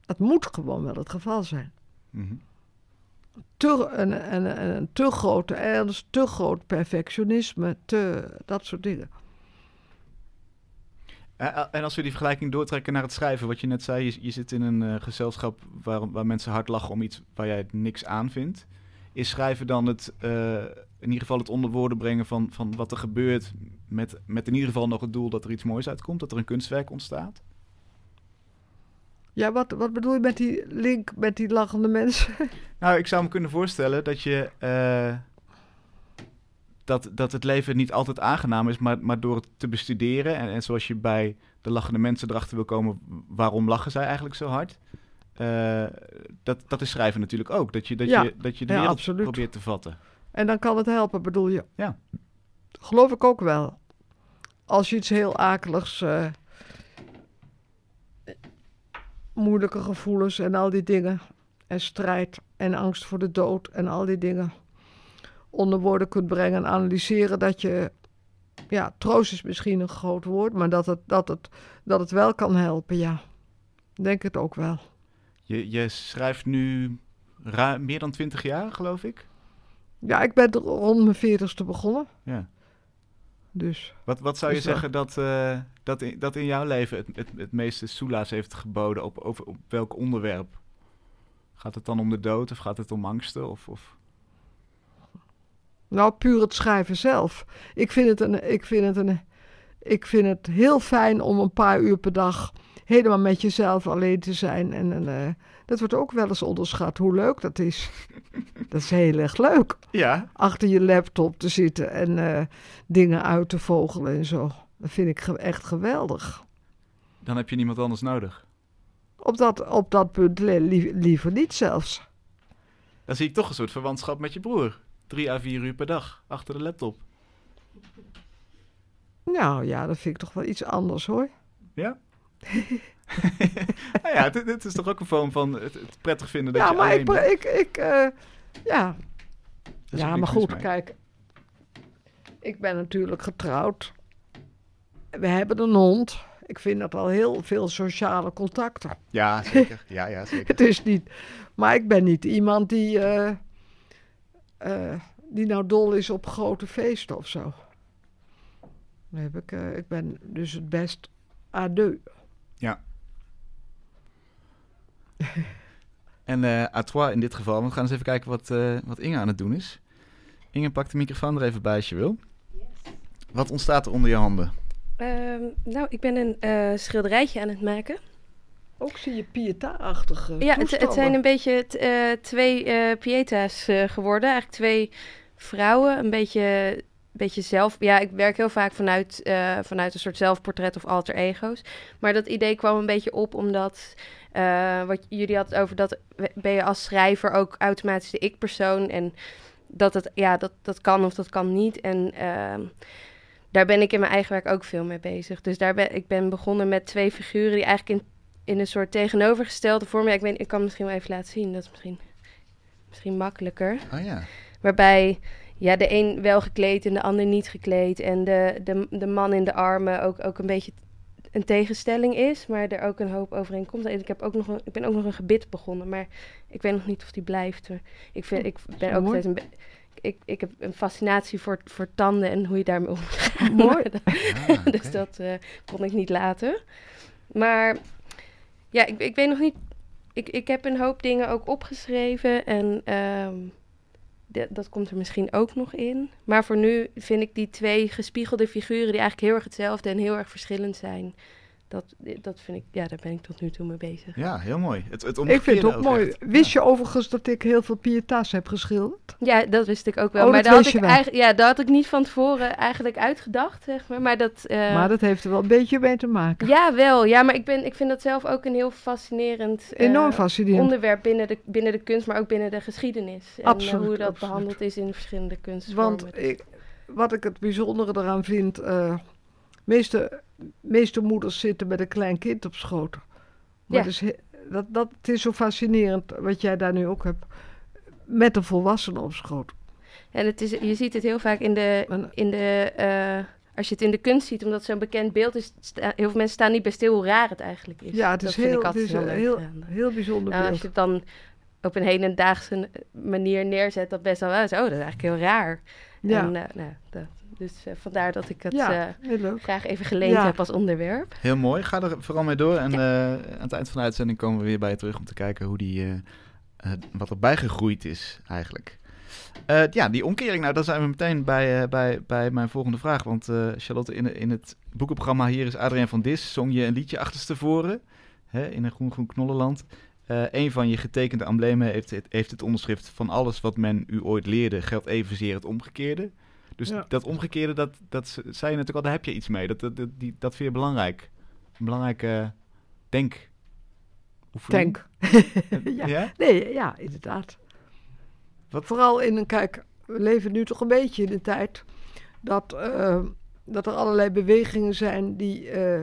Dat moet gewoon wel het geval zijn. Mhm. te, een, een, een, te grote ernst, te groot perfectionisme, te, dat soort dingen. Eh, En als we die vergelijking doortrekken naar het schrijven, wat je net zei, je, je zit in een eh, gezelschap waar, waar mensen hard lachen om iets waar jij niks aan vindt. Is schrijven dan het, eh, in ieder geval het onder woorden brengen van, van wat er gebeurt, met, met in ieder geval nog het doel dat er iets moois uitkomt, dat er een kunstwerk ontstaat? Ja, wat, wat bedoel je met die link met die lachende mensen? Nou, ik zou me kunnen voorstellen dat je. eh, dat, dat het leven niet altijd aangenaam is, maar, maar door het te bestuderen. En, en zoals je bij de lachende mensen erachter wil komen, waarom lachen zij eigenlijk zo hard? Eh, dat, dat is schrijven natuurlijk ook. Dat je, dat Ja. je, dat je de Ja, wereld absoluut. probeert te vatten. En dan kan het helpen, bedoel je? Ja. Geloof ik ook wel. Als je iets heel akeligs, eh, moeilijke gevoelens en al die dingen, en strijd en angst voor de dood en al die dingen onder woorden kunt brengen en analyseren, dat je, ja, troost is misschien een groot woord, maar dat het, dat het, dat het wel kan helpen, ja. Denk het ook wel. Je, je schrijft nu ruim, meer dan twintig jaar, geloof ik. Ja, ik ben rond mijn veertigste begonnen, Ja. dus... Wat, wat zou je zeggen dat, eh, dat, in, dat in jouw leven het, het, het meeste soelaas heeft geboden? Op, over, op welk onderwerp? Gaat het dan om de dood of gaat het om angsten? Of, of... Nou, puur het schrijven zelf. Ik vind het, een, ik, vind het een, ik vind het heel fijn om een paar uur per dag helemaal met jezelf alleen te zijn. En, en, eh, dat wordt ook wel eens onderschat hoe leuk dat is. dat is heel erg leuk. Ja, Achter je laptop te zitten en eh, dingen uit te vogelen en zo. Dat vind ik ge- echt geweldig. dan heb je niemand anders nodig. Op dat, op dat punt li- lie- liever niet zelfs. Dan zie ik toch een soort verwantschap met je broer. Drie à vier uur per dag achter de laptop. Nou ja, dat vind ik toch wel iets anders hoor. Ja? nou ja, dit, dit is toch ook een vorm van het, het prettig vinden dat ja, je maar alleen ik, bent. ik, ik eh, ja, ja, maar goed, kijk. Ik ben natuurlijk getrouwd. We hebben een hond. Ik vind dat al heel veel sociale contacten. Ja, zeker. Ja, ja, zeker. Het is niet... Maar ik ben niet iemand die... eh, eh, die nou dol is op grote feesten of zo. Dan heb ik, eh, ik ben dus het best à deux. En eh à trois in dit geval. We gaan eens even kijken wat, eh, wat Inge aan het doen is. Inge, pak de microfoon er even bij als je wil. Wat ontstaat er onder je handen? Ehm, nou, ik ben een eh, schilderijtje aan het maken. Ook zie je Pieta-achtige ja, het, het zijn een beetje t- eh, twee eh Pieta's eh, geworden. Eigenlijk twee vrouwen, een beetje beetje zelf... Ja, ik werk heel vaak vanuit, eh, vanuit een soort zelfportret of alter ego's. Maar dat idee kwam een beetje op omdat... eh, wat jullie hadden over dat... Ben je als schrijver ook automatisch de ik-persoon... En dat het, ja, dat, dat kan of dat kan niet. En ehm, daar ben ik in mijn eigen werk ook veel mee bezig. Dus daar ben ik ben begonnen met twee figuren die eigenlijk in, in een soort tegenovergestelde vorm. Ja, ik, weet, ik kan misschien wel even laten zien. Dat is misschien, misschien makkelijker. Oh ja. Waarbij ja, de een wel gekleed en de ander niet gekleed. En de, de, de man in de armen ook, ook een beetje een tegenstelling is, maar er ook een hoop overeenkomst. En ik, heb ook nog een, ik ben ook nog een gebit begonnen, maar ik weet nog niet of die blijft. Ik, vind, ik ben ook steeds een be- ik, ik heb een fascinatie voor, voor tanden en hoe je daarmee om moet gaan. Mooi. Ah, dus dat eh, kon ik niet laten. Maar ja, ik, ik weet nog niet. Ik, ik heb een hoop dingen ook opgeschreven en ehm, dat komt er misschien ook nog in. Maar voor nu vind ik die twee gespiegelde figuren die eigenlijk heel erg hetzelfde en heel erg verschillend zijn. Dat, dat vind ik, ja, daar ben ik tot nu toe mee bezig. Ja, heel mooi. Het, het Ik vind het ook mooi. echt. Wist je overigens dat ik heel veel pietas heb geschilderd? Ja, dat wist ik ook wel. Oh, maar dat dat had ik eigenlijk, ja, dat had ik niet van tevoren eigenlijk uitgedacht, zeg maar. Maar dat, eh, maar dat heeft er wel een beetje mee te maken. Ja, wel. Ja, maar ik, ben, ik vind dat zelf ook een heel fascinerend eh, Enorm fascinerend. onderwerp binnen de, binnen de kunst, maar ook binnen de geschiedenis. En eh, Absoluut, hoe dat absoluut. behandeld is in verschillende kunstvormen. Want ik, wat ik het bijzondere eraan vind, eh meeste, meeste moeders zitten met een klein kind op schoot. Maar Ja. het, is, he- dat, dat, het is zo fascinerend, wat jij daar nu ook hebt, met een volwassene op schoot. En het is, je ziet het heel vaak in de, in de eh, als je het in de kunst ziet, omdat het zo'n bekend beeld is, sta- heel veel mensen staan niet bij stil hoe raar het eigenlijk is. Ja, het dat is vind heel, het is heel heel, heel bijzonder Nou, als je het dan op een hedendaagse manier neerzet, dat best wel is, oh, dat is eigenlijk heel raar. Ja, En, eh, nou, dat, dus eh, vandaar dat ik het ja eh, graag even geleend Ja. heb als onderwerp. Heel mooi. Ga er vooral mee door. En eh, aan het eind van de uitzending komen we weer bij je terug om te kijken hoe die, wat er bijgegroeid is eigenlijk. Eh, ja, die omkering, nou, dan zijn we meteen bij, eh, bij, bij mijn volgende vraag. Want eh, Charlotte, in, in het boekenprogramma hier is Adrien van Dis, zong je een liedje achterstevoren, hè, in een groen groen knollenland. Eh een van je getekende emblemen heeft, het- heeft het onderschrift van alles wat men u ooit leerde, geldt evenzeer het omgekeerde. Dus Ja. dat omgekeerde, dat, dat ze- zei je natuurlijk al, daar heb je iets mee. Dat, dat, dat, die, dat vind je belangrijk. Een belangrijke denk. Tank. ja. ja. Nee, ja, inderdaad. Wat- Vooral in een, kijk, we leven nu toch een beetje in een tijd dat, eh, dat er allerlei bewegingen zijn die, eh,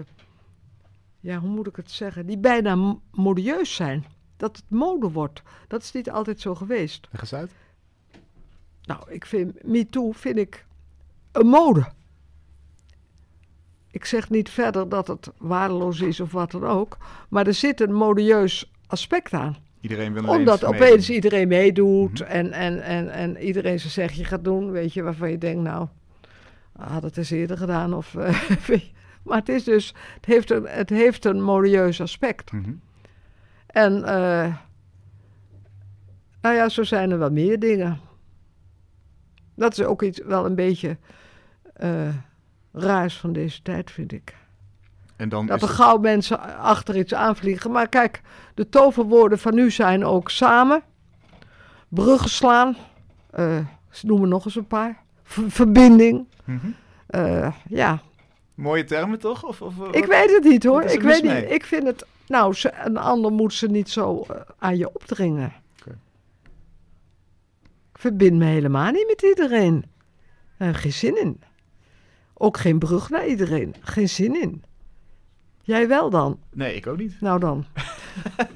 ja, hoe moet ik het zeggen, die bijna modieus zijn. Dat het mode wordt. Dat is niet altijd zo geweest. Leg eens uit. Nou, ik vind MeToo vind ik een mode. Ik zeg niet verder dat het waardeloos is of wat dan ook, maar er zit een modieus aspect aan Iedereen wil omdat opeens iedereen meedoet Mhm. en, en, en, en iedereen zijn zegje gaat doen, weet je, waarvan je denkt, nou, had het eens eerder gedaan. Of, eh, maar het is dus, het heeft een, het heeft een modieus aspect. Mhm. En, eh, nou ja, zo zijn er wel meer dingen. Dat is ook iets, wel een beetje eh, raars van deze tijd, vind ik. En dan Dat er het- gauw mensen achter iets aanvliegen. Maar kijk, de toverwoorden van nu zijn ook samen. Bruggen slaan. eh, ze noemen nog eens een paar. Ver- verbinding. Mhm. eh, ja, Mooie termen toch? Of, of, ik weet het niet hoor. Ik weet niet. Ik vind het... Nou, ze, een ander moet ze niet zo aan je opdringen. Ik verbind me helemaal niet met iedereen. Eh, geen zin in. Ook geen brug naar iedereen. Geen zin in. Jij wel dan? Nee, ik ook niet. Nou dan.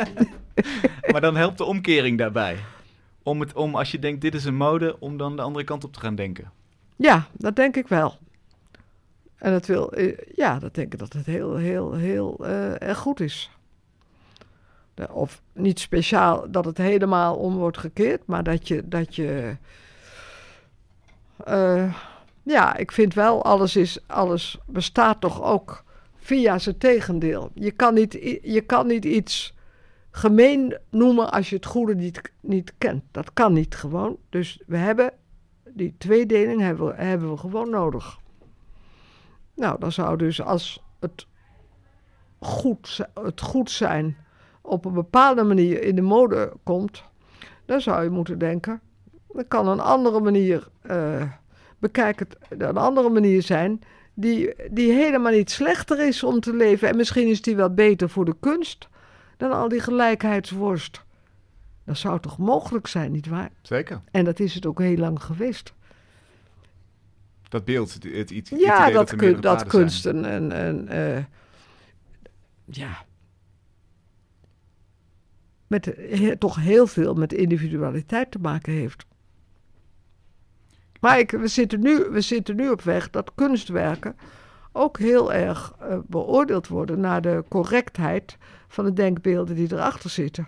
maar dan helpt de omkering daarbij. Om, het, om als je denkt, dit is een mode, om dan de andere kant op te gaan denken. Ja, dat denk ik wel. En het wil, eh, ja, dat denk ik dat het heel, heel, heel eh, erg goed is. De- Of niet speciaal dat het helemaal om wordt gekeerd, maar dat je, dat je, eh, ja, ik vind wel, alles is, alles bestaat toch ook via zijn tegendeel. Je kan niet, je kan niet iets gemeen noemen als je het goede niet, niet kent. Dat kan niet gewoon. Dus we hebben die tweedeling hebben we, hebben we gewoon nodig. Nou, dan zou dus als het goed, het goed zijn op een bepaalde manier in de mode komt, dan zou je moeten denken, er kan een andere manier eh, bekijk het een andere manier zijn, die, die helemaal niet slechter is om te leven. En misschien is die wel beter voor de kunst dan al die gelijkheidsworst. Dat zou toch mogelijk zijn, nietwaar? Zeker. En dat is het ook heel lang geweest. Dat beeld, het, het, iets, het Ja, dat, kun, dat kunst en, en, en eh, ja, met toch heel veel met individualiteit te maken heeft. Maar we, zitten nu, we zitten nu op weg dat kunstwerken ook heel erg eh, beoordeeld worden naar de correctheid van de denkbeelden die erachter zitten.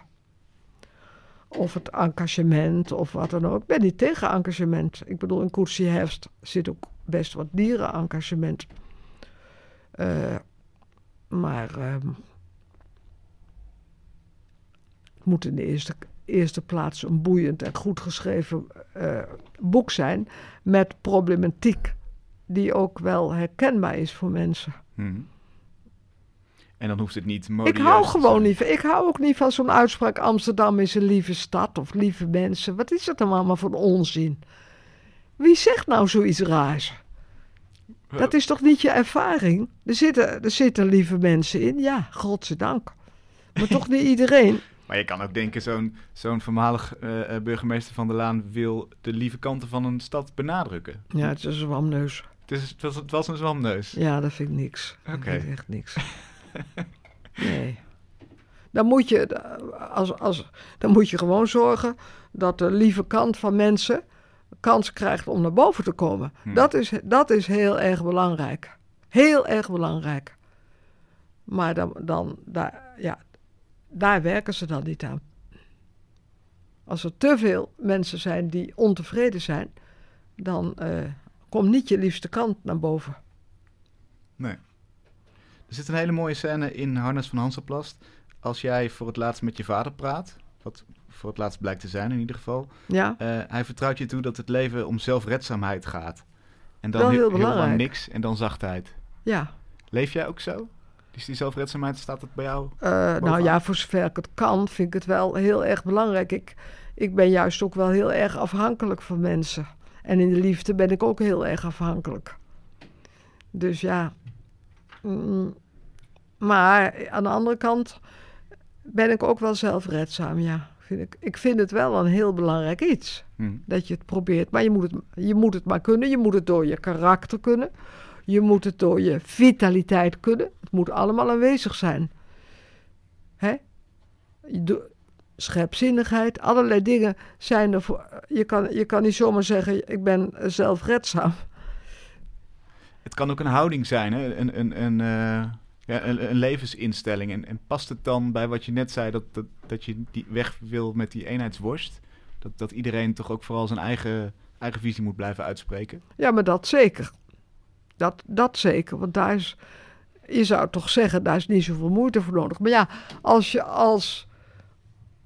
Of het engagement of wat dan ook. Ik ben niet tegen engagement. Ik bedoel, in Koetsie Herfst zit ook best wat dierenengagement. Eh, maar ehm, het moet in de eerste, eerste plaats een boeiend en goed geschreven eh, boek zijn met problematiek die ook wel herkenbaar is voor mensen. Mhm. En dan hoeft het niet Ik hou gewoon niet van. Ik hou ook niet van zo'n uitspraak: Amsterdam is een lieve stad of lieve mensen. Wat is dat dan allemaal voor onzin? Wie zegt nou zoiets raars? Dat is toch niet je ervaring? Er zitten, er zitten lieve mensen in, ja, godzijdank. Maar toch niet iedereen. Maar je kan ook denken, zo'n zo'n voormalig eh, eh, burgemeester van de Laan wil de lieve kanten van een stad benadrukken. Ja, het is een zwamneus. Het, is, het, was, het was een zwamneus. Ja, dat vind ik niks. Oké. vind ik echt niks. Nee. Dan moet, je, als, als, dan moet je gewoon zorgen dat de lieve kant van mensen kans krijgt om naar boven te komen. Hmm. Dat, is, dat is heel erg belangrijk. Heel erg belangrijk. Maar dan, dan daar, ja, daar werken ze dan niet aan. Als er te veel mensen zijn die ontevreden zijn, dan eh, komt niet je liefste kant naar boven. Nee. Er zit een hele mooie scène in Harnas van Hansenplast. Als jij voor het laatst met je vader praat, wat voor het laatst blijkt te zijn in ieder geval. Ja, eh, hij vertrouwt je toe dat het leven om zelfredzaamheid gaat. En dan heel, heel heel lang belangrijk. niks en dan zachtheid. ja. Leef jij ook zo? Dus die zelfredzaamheid, staat het bij jou? Eh, nou ja, voor zover ik het kan, vind ik het wel heel erg belangrijk. Ik, ik ben juist ook wel heel erg afhankelijk van mensen. En in de liefde ben ik ook heel erg afhankelijk. Dus ja. Mm, maar aan de andere kant ben ik ook wel zelfredzaam, ja. Vind ik, ik vind het wel een heel belangrijk iets. Hm. Dat je het probeert. Maar je moet het, je moet het maar kunnen. Je moet het door je karakter kunnen. Je moet het door je vitaliteit kunnen. Het moet allemaal aanwezig zijn. Hè? Scherpzinnigheid, allerlei dingen zijn er voor. Je kan, je kan niet zomaar zeggen: ik ben zelfredzaam. Het kan ook een houding zijn, hè? Een, een, een, eh, ja, een, een levensinstelling. En, en past het dan bij wat je net zei, dat, dat, dat je die weg wil met die eenheidsworst? Dat, dat iedereen toch ook vooral zijn eigen, eigen visie moet blijven uitspreken? Ja, maar dat zeker. Dat, dat zeker. Want daar is. Je zou toch zeggen, daar is niet zoveel moeite voor nodig. Maar ja, als je als.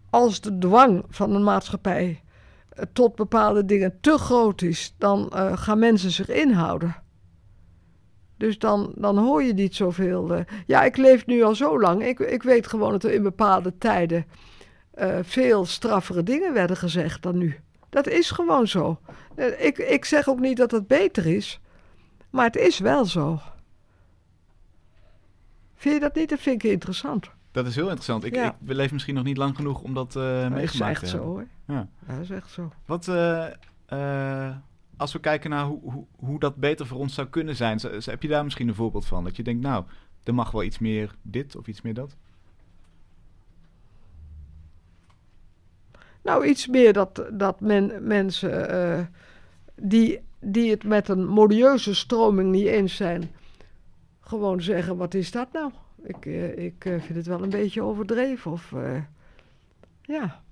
Als de dwang van een maatschappij eh, tot bepaalde dingen te groot is, dan eh, gaan mensen zich inhouden. Dus dan, dan hoor je niet zoveel. eh. Ja, ik leef nu al zo lang. Ik, ik weet gewoon dat er in bepaalde tijden veel straffere dingen werden gezegd dan nu. Dat is gewoon zo. Ik, ik zeg ook niet dat het beter is, maar het is wel zo. Vind je dat niet? Dat vind ik interessant. Dat is heel interessant. Ik, Ja. ik we leven misschien nog niet lang genoeg om dat eh dat is meegemaakt echt te zo hebben. hoor. Ja. Ja, dat is echt zo. Wat, eh, eh, als we kijken naar hoe, hoe, hoe dat beter voor ons zou kunnen zijn, zo- heb je daar misschien een voorbeeld van? Dat je denkt, nou, er mag wel iets meer dit of iets meer dat? Nou, iets meer dat, dat men, mensen die, die het met een modieuze stroming niet eens zijn, gewoon zeggen: wat is dat nou? Ik, eh, ik eh, vind het wel een beetje overdreven. Of eh, ja,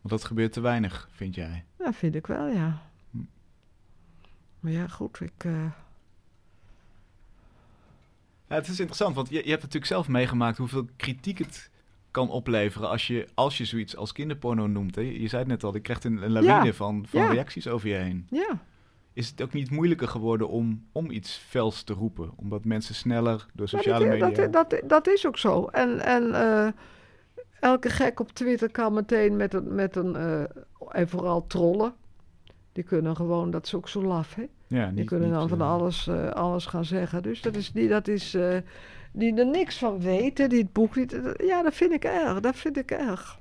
Want dat gebeurt te weinig, vind jij? dat vind ik wel, ja. Hm. Maar ja, goed, ik. eh, Ja, het is interessant, want je, je hebt natuurlijk zelf meegemaakt hoeveel kritiek het kan opleveren als je, als je zoiets als kinderporno noemt. Hè? Je zei het net al, je krijgt een, een lawine Ja. van, van Ja. reacties over je heen. ja. Is het ook niet moeilijker geworden om, om iets fels te roepen? Omdat mensen sneller door sociale dat, media... dat, dat, dat is ook zo. En, en eh, elke gek op Twitter kan meteen met een, met een eh, en vooral trollen. Die kunnen gewoon, dat is ook zo laf, hè? Ja, Die niet- kunnen niet, dan van eh, alles, alles gaan zeggen. Dus dat is die, dat is, die er niks van weten, die het boek niet. Ja, dat vind ik erg. Dat vind ik erg.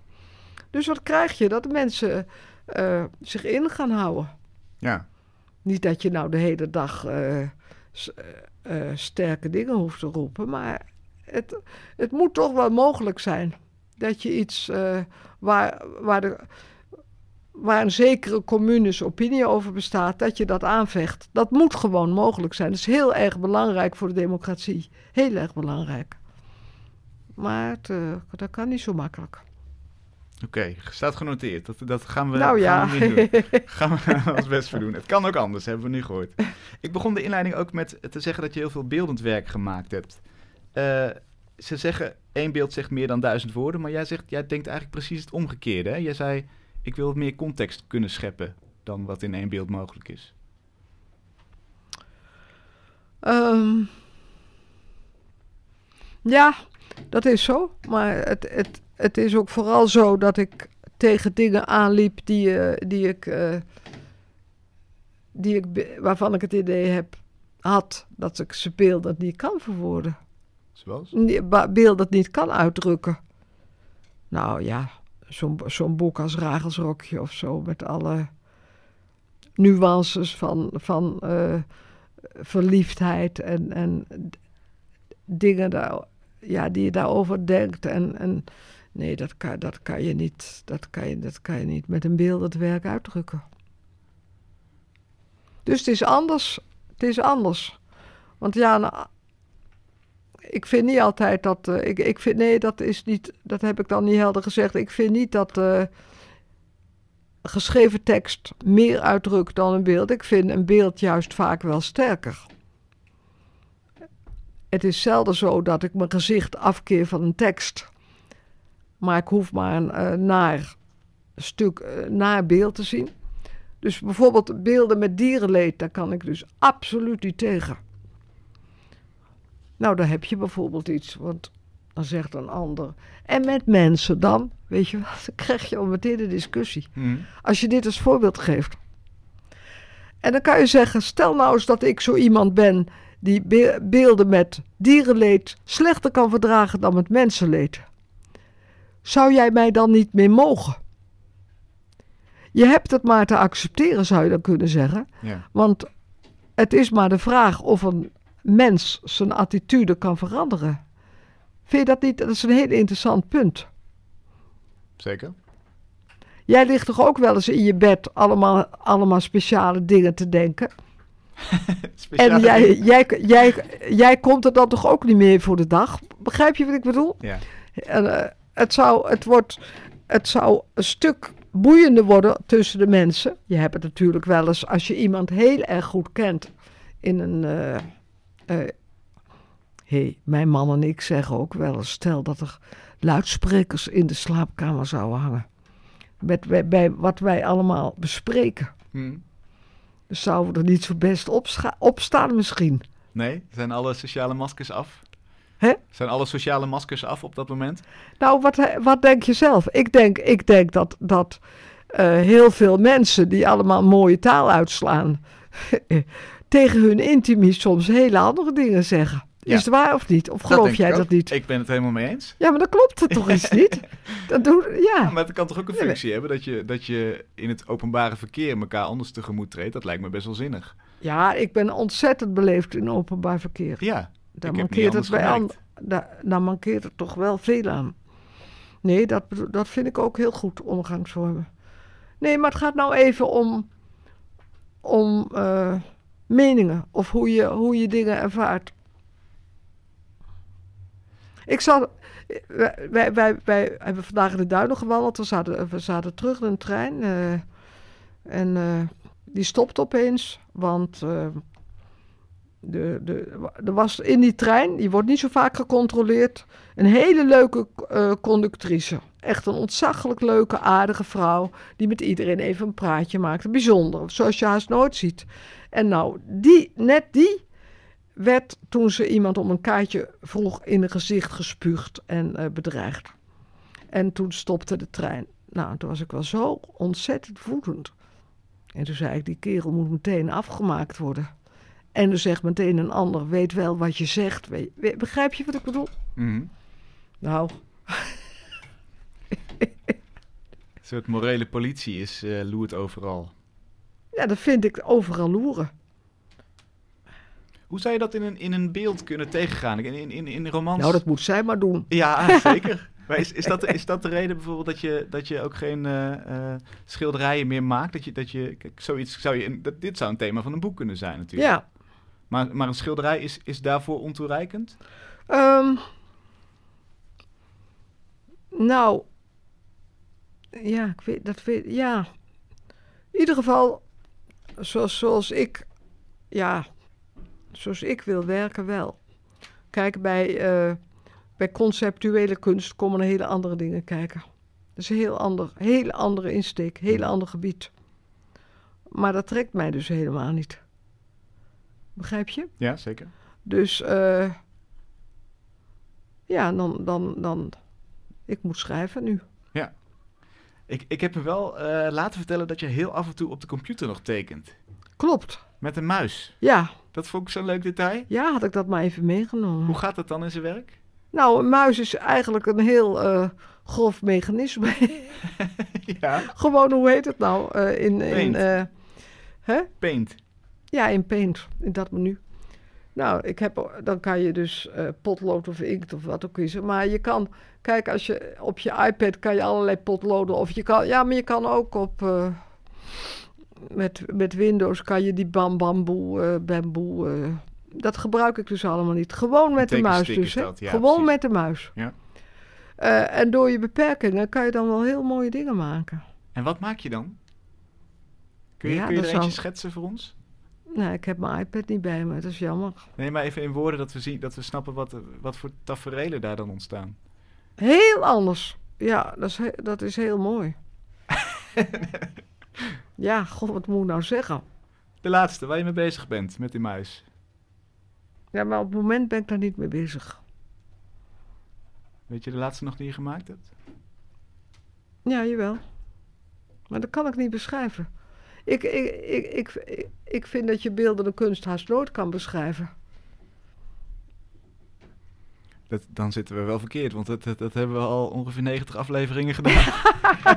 Dus wat krijg je? Dat de mensen eh, zich in gaan houden. Ja, Niet dat je nou de hele dag eh, eh, sterke dingen hoeft te roepen, maar het, het moet toch wel mogelijk zijn dat je iets waar, waar, de, waar een zekere communes opinie over bestaat, dat je dat aanvecht. Dat moet gewoon mogelijk zijn. Dat is heel erg belangrijk voor de democratie. Heel erg belangrijk. Maar het, eh, dat kan niet zo makkelijk. oké. Staat genoteerd. Dat, dat gaan we, nou ja. gaan we niet doen. gaan we ons best voor doen. Het kan ook anders, hebben we nu gehoord. Ik begon de inleiding ook met te zeggen dat je heel veel beeldend werk gemaakt hebt. Eh, ze zeggen, één beeld zegt meer dan duizend woorden, maar jij, zegt, jij denkt eigenlijk precies het omgekeerde. Hè? Jij zei, ik wil meer context kunnen scheppen dan wat in één beeld mogelijk is. Ehm, ja, dat is zo. Maar het, het, het is ook vooral zo dat ik tegen dingen aanliep die, eh, die ik, eh, die ik, waarvan ik het idee heb, had dat ik ze beelden niet kan verwoorden. Zoals? Ba- beelden niet kan uitdrukken. Nou ja, zo'n boek als Ragelsrokje of zo, met alle nuances van, van eh, verliefdheid en, en dingen daar, ja, die je daarover denkt. En, en nee, dat kan, dat, kan je niet, dat, kan je, dat kan je niet met een beeldend werk uitdrukken. Dus het is anders. Het is anders. Want ja, ik vind niet altijd dat. eh, ik, ik vind, nee, dat is niet. Dat heb ik dan niet helder gezegd. Ik vind niet dat eh, geschreven tekst meer uitdrukt dan een beeld. Ik vind een beeld juist vaak wel sterker. Het is zelden zo dat ik mijn gezicht afkeer van een tekst. Maar ik hoef maar een eh, naar stuk, naar beeld te zien. Dus bijvoorbeeld beelden met dierenleed, daar kan ik dus absoluut niet tegen. Nou, dan heb je bijvoorbeeld iets, want dan zegt een ander. En met mensen dan, weet je wel, dan krijg je al meteen een discussie. Hm. Als je dit als voorbeeld geeft. En dan kan je zeggen, stel nou eens dat ik zo iemand ben die be- beelden met dierenleed slechter kan verdragen dan met mensenleed. Zou jij mij dan niet meer mogen? Je hebt het maar te accepteren, zou je dan kunnen zeggen. Ja. Want het is maar de vraag of een mens zijn attitude kan veranderen. Vind je dat niet? Dat is een heel interessant punt. Zeker. Jij ligt toch ook wel eens in je bed allemaal, allemaal speciale dingen te denken? Speciale En jij, jij, jij, jij komt er dan toch ook niet meer voor de dag? Begrijp je wat ik bedoel? Ja. En, eh, het, zou, het, wordt, het zou een stuk boeiender worden tussen de mensen. Je hebt het natuurlijk wel eens als je iemand heel erg goed kent in een. eh, eh, hey, mijn man en ik zeggen ook wel eens: stel dat er luidsprekers in de slaapkamer zouden hangen. Met, bij, bij wat wij allemaal bespreken. Hm. Dan zouden we er niet zo best op, scha- op staan, misschien. Nee, zijn alle sociale maskers af? Hè? Zijn alle sociale maskers af op dat moment? Nou, wat, wat denk je zelf? Ik denk, ik denk dat, dat eh, heel veel mensen die allemaal mooie taal uitslaan, tegen hun intimie soms hele andere dingen zeggen. Ja. Is het waar of niet? Of geloof jij dat niet? Ik ben het helemaal mee eens. Ja, maar dan klopt het toch eens niet? Dat doen, Ja, ja. maar het kan toch ook een Ja, functie hebben dat je, dat je in het openbare verkeer elkaar anders tegemoet treedt. Dat lijkt me best wel zinnig. ja, ik ben ontzettend beleefd in openbaar verkeer. Ja, Daar ik heb niet mankeert, het bij gemerkt. an- daar, daar mankeert het toch wel veel aan. Nee, dat, dat vind ik ook heel goed, omgangsvormen. Nee, maar het gaat nou even om, om eh, meningen of hoe je, hoe je dingen ervaart. Ik zat, wij, wij, wij, hebben vandaag in de duinen gewandeld. We zaten, we zaten terug in een trein. eh, en eh, die stopte opeens, want eh, de, de, er was in die trein, die wordt niet zo vaak gecontroleerd, een hele leuke conductrice. Echt een ontzaglijk leuke, aardige vrouw, die met iedereen even een praatje maakte. Bijzonder, zoals je haast nooit ziet. En nou, die, net die werd toen ze iemand om een kaartje vroeg in het gezicht gespuugd en eh, bedreigd. En toen stopte de trein. Nou, toen was ik wel zo ontzettend woedend. En toen zei ik, die kerel moet meteen afgemaakt worden. En dan zegt meteen een ander, weet wel wat je zegt. Weet, begrijp je wat ik bedoel? Mhm. Nou, Een soort morele politie is eh loert overal. Ja, dat vind ik overal loeren. Hoe zou je dat in een, in een beeld kunnen tegengaan? In, in, in, in romans? Nou, dat moet zij maar doen. Ja, zeker. Maar is, is, dat, is dat de reden bijvoorbeeld dat je, dat je ook geen eh, eh, schilderijen meer maakt? Dat je, dat je kijk, zoiets zou je, dat, dit zou een thema van een boek kunnen zijn natuurlijk. Ja. Maar, maar een schilderij is, is daarvoor ontoereikend? Ehm, nou, ja, ik weet, dat weet, ja. In ieder geval, zoals, zoals ik, ja, zoals ik wil werken wel. Kijk, bij, eh, bij conceptuele kunst komen er hele andere dingen kijken. Dat is een heel ander, hele andere insteek, heel ander gebied. Maar dat trekt mij dus helemaal niet. Begrijp je? Ja, zeker. Dus eh, ja, dan, dan, dan. Ik moet schrijven nu. Ik, ik heb me wel eh, laten vertellen dat je heel af en toe op de computer nog tekent. Klopt. Met een muis. Ja, Dat vond ik zo'n leuk detail. ja, had ik dat maar even meegenomen. Hoe gaat dat dan in zijn werk? Nou, een muis is eigenlijk een heel eh, grof mechanisme. ja, Gewoon, hoe heet het nou? Eh, in, in, Paint. eh, hè? paint. Ja, in Paint, in dat menu. Nou, ik heb, dan kan je dus eh, potlood of inkt of wat ook kiezen. Maar je kan, kijk, als je op je iPad kan je allerlei potloden. Of je kan, ja, maar je kan ook op, eh, met, met Windows kan je die bam bamboe, eh, bamboe, dat gebruik ik dus allemaal niet. Gewoon met de muis dus, dat, ja, Gewoon precies. met de muis. Ja. En door je beperkingen kan je dan wel heel mooie dingen maken. En wat maak je dan? Kun je, Ja, kun je er eentje zou- schetsen voor ons? Nou, ik heb mijn iPad niet bij me, dat is jammer. Nee, maar even in woorden dat we, zien, dat we snappen wat, wat voor taferelen daar dan ontstaan. Heel anders. Ja, dat is, he- dat is heel mooi. ja, god, wat moet ik nou zeggen? De laatste, waar je mee bezig bent met die muis. Ja, maar op het moment ben ik daar niet mee bezig. Weet je de laatste nog die je gemaakt hebt? Ja, jawel. Maar dat kan ik niet beschrijven. Ik, ik, ik, ik, ik, vind dat je beeldende kunst haast nooit kan beschrijven. Dat, dan zitten we wel verkeerd, want dat, dat, dat hebben we al ongeveer 90 afleveringen gedaan.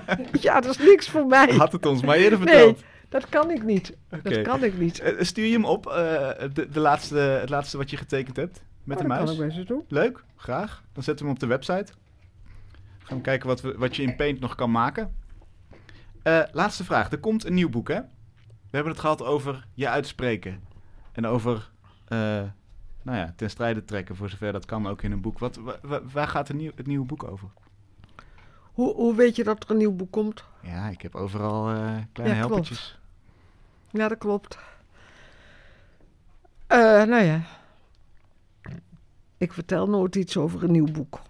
Ja, dat is niks voor mij. Had het ons maar eerder Nee, verteld. dat kan ik niet. Dat kan ik niet. Eh, stuur je hem op, eh, de, de laatste, het laatste wat je getekend hebt, met Oh, de dat muis? kan ik doen. Leuk, graag. Dan zetten we hem op de website. Gaan we kijken wat, we, wat je in Paint nog kan maken. Eh, laatste vraag. Er komt een nieuw boek, hè? We hebben het gehad over je uitspreken. En over, eh, nou ja, ten strijde trekken, voor zover dat kan ook in een boek. Wat, wa- wa- waar gaat het, nieuw, het nieuwe boek over? Hoe, hoe weet je dat er een nieuw boek komt? Ja, ik heb overal eh, kleine Ja, klopt. helpertjes. Ja, dat klopt. Nou ja. Ik vertel nooit iets over een nieuw boek.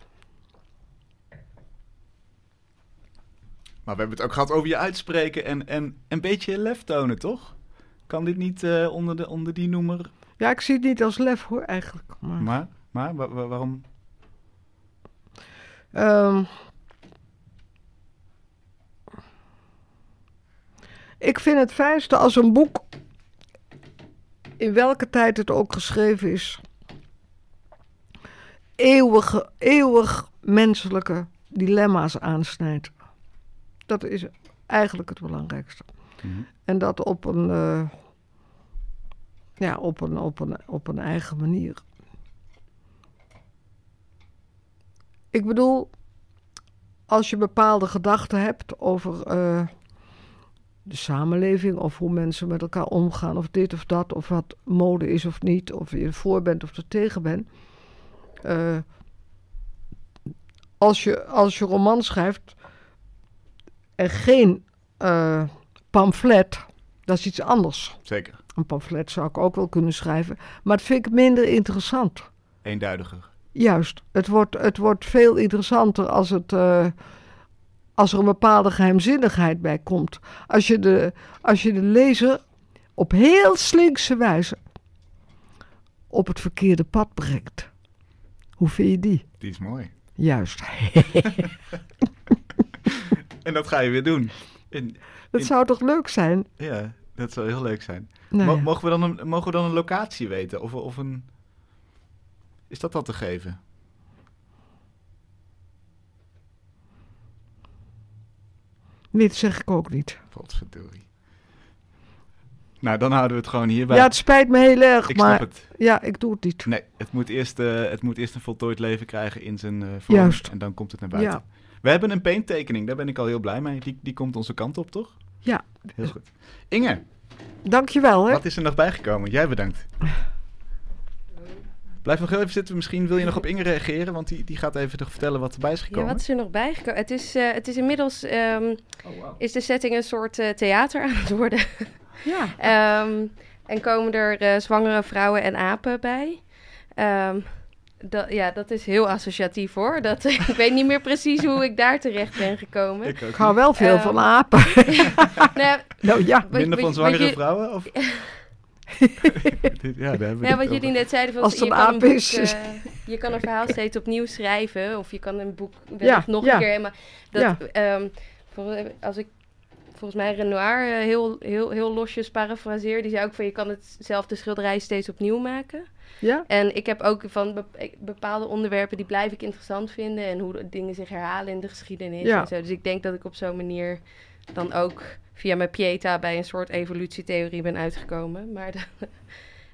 Maar we hebben het ook gehad over je uitspreken en, en een beetje lef tonen, toch? Kan dit niet eh, onder, de, onder die noemer? Ja, ik zie het niet als lef hoor, eigenlijk. Maar, Maar, maar wa- wa- waarom? Ehm, ik vind het fijnste als een boek, in welke tijd het ook geschreven is, eeuwige, eeuwig menselijke dilemma's aansnijdt. Dat is eigenlijk het belangrijkste. En dat op een, eh, ja, op een, op een, op een eigen manier. Ik bedoel, als je bepaalde gedachten hebt over eh, de samenleving of hoe mensen met elkaar omgaan, of dit of dat, of wat mode is of niet, of je ervoor bent of er tegen bent. eh, als, je, als je roman schrijft en geen eh, pamflet, dat is iets anders. Zeker. Een pamflet zou ik ook wel kunnen schrijven, maar dat vind ik minder interessant. Eenduidiger. Juist, het wordt, het wordt veel interessanter als, het, eh, als er een bepaalde geheimzinnigheid bij komt. Als je de, als je de lezer op heel slinkse wijze op het verkeerde pad brengt. Hoe vind je die? Die is mooi. Juist. En dat ga je weer doen. In, Dat in- zou toch leuk zijn? ja, dat zou heel leuk zijn. Nou mogen, we dan een, mogen we dan een locatie weten? Of, of een... Is dat al te geven? Nee, dat zeg ik ook niet. Potverdorie. Nou, dan houden we het gewoon hierbij. Ja, het spijt me heel erg, ik maar snap het. ja, ik doe het niet. Nee, het moet, eerst, eh, het moet eerst een voltooid leven krijgen in zijn eh vorm. Juist. En dan komt het naar buiten. Ja. We hebben een painttekening, daar ben ik al heel blij mee. Die, die komt onze kant op, toch? Ja. Heel goed. Inge, Dankjewel, hè. wat is er nog bijgekomen? Jij bedankt. Blijf nog heel even zitten. Misschien wil je nog op Inge reageren, want die, die gaat even nog vertellen wat erbij is Ja, gekomen. wat is er nog bijgekomen? Het is, eh, het is inmiddels, ehm, Oh, wow. is de setting een soort eh, theater aan het worden. Ja. Ehm, en komen er eh, zwangere vrouwen en apen bij. Ehm, dat, ja, dat is heel associatief hoor. Dat, ik weet niet meer precies hoe ik daar terecht ben gekomen. Ik ook Ik hou wel veel Ehm, van apen. Nou ja, nou ja, wat- Minder wat- van zwangere vrouwen? Of? Ja, daar Ja, wat jullie net zeiden, van, Als het je, een kan een aap boek, is, eh, je kan een verhaal steeds opnieuw schrijven. Of je kan een boek Ja, nog ja. een keer helemaal... Dat, Ja. ehm, als ik volgens mij Renoir eh, heel, heel, heel losjes parafraseer... die zei ook van je kan hetzelfde schilderij steeds opnieuw maken. Ja. En ik heb ook van bep- ik- bepaalde onderwerpen die blijf ik interessant vinden... en hoe dingen zich herhalen in de geschiedenis Ja. en zo. Dus ik denk dat ik op zo'n manier dan ook via mijn Pieta... bij een soort evolutietheorie ben uitgekomen. Maar de-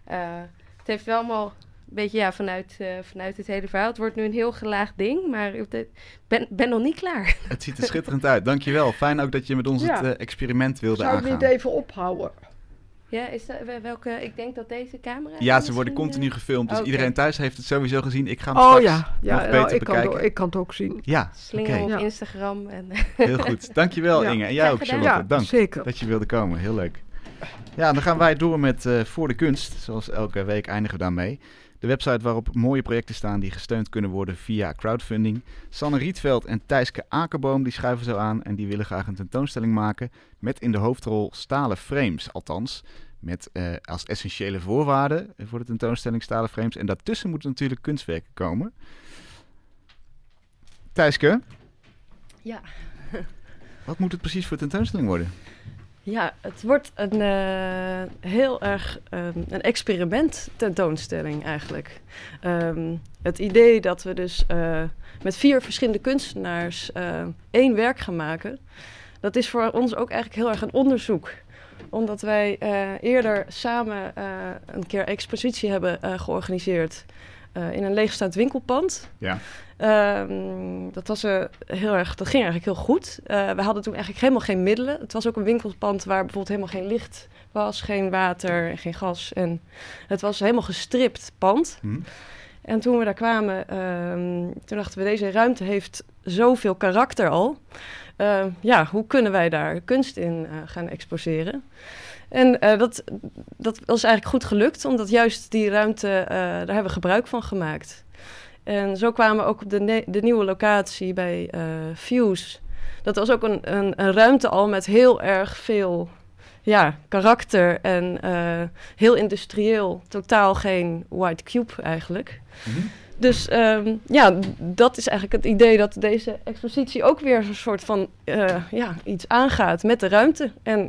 eh, het heeft wel allemaal een beetje ja, vanuit, eh, vanuit het hele verhaal. Het wordt nu een heel gelaagd ding, maar ik ben, ben nog niet klaar. Het ziet er schitterend uit. Dankjewel. Fijn ook dat je met ons Ja. het eh, experiment wilde Zou ik aangaan. niet even ophouden? Ja, is dat, welke, ik denk dat deze camera... Ja, ze worden continu eh, gefilmd. Dus Oké. iedereen thuis heeft het sowieso gezien. Ik ga hem Oh straks ja, ja nog nou, beter ik, kan het, bekijken. ook- ik kan het ook zien. Ja, Slingen oké. op Ja. Instagram. En, Heel goed. Dankjewel Ja. Inge. En jij ook gedaan. Charlotte. Ja, Dank zeker. dat je wilde komen. Heel leuk. Ja, dan gaan wij door met eh, Voor de Kunst. Zoals elke week eindigen we daarmee. De website waarop mooie projecten staan die gesteund kunnen worden via crowdfunding. Sanne Rietveld en Thijske Akerboom die schuiven zo aan en die willen graag een tentoonstelling maken met in de hoofdrol stalen frames. Althans, met eh, als essentiële voorwaarde voor de tentoonstelling stalen frames. En daartussen moeten natuurlijk kunstwerken komen. Thijske, Ja. wat moet het precies voor tentoonstelling worden? Ja, het wordt een eh, heel erg ehm, een experiment tentoonstelling eigenlijk. Ehm, het idee dat we dus eh, met vier verschillende kunstenaars eh, één werk gaan maken, dat is voor ons ook eigenlijk heel erg een onderzoek. Omdat wij eerder samen een keer expositie hebben georganiseerd eh, in een leegstaand winkelpand. Ja. Ehm, dat, was, eh, heel erg, dat ging eigenlijk heel goed. Eh, we hadden toen eigenlijk helemaal geen middelen. Het was ook een winkelpand waar bijvoorbeeld helemaal geen licht was, geen water, geen gas. En het was helemaal gestript pand. Hm? En toen we daar kwamen, ehm, toen dachten we, deze ruimte heeft zoveel karakter al. Ehm, ja, hoe kunnen wij daar kunst in gaan exposeren? En eh, dat, dat was eigenlijk goed gelukt, omdat juist die ruimte, eh, daar hebben we gebruik van gemaakt. En zo kwamen we ook op de, de nieuwe locatie bij eh, Fuse. Dat was ook een, een, een ruimte al met heel erg veel ja, karakter en heel industrieel. Totaal geen white cube eigenlijk. Mhm. Dus ehm, ja, dat is eigenlijk het idee dat deze expositie ook weer een soort van ja, iets aangaat met de ruimte. En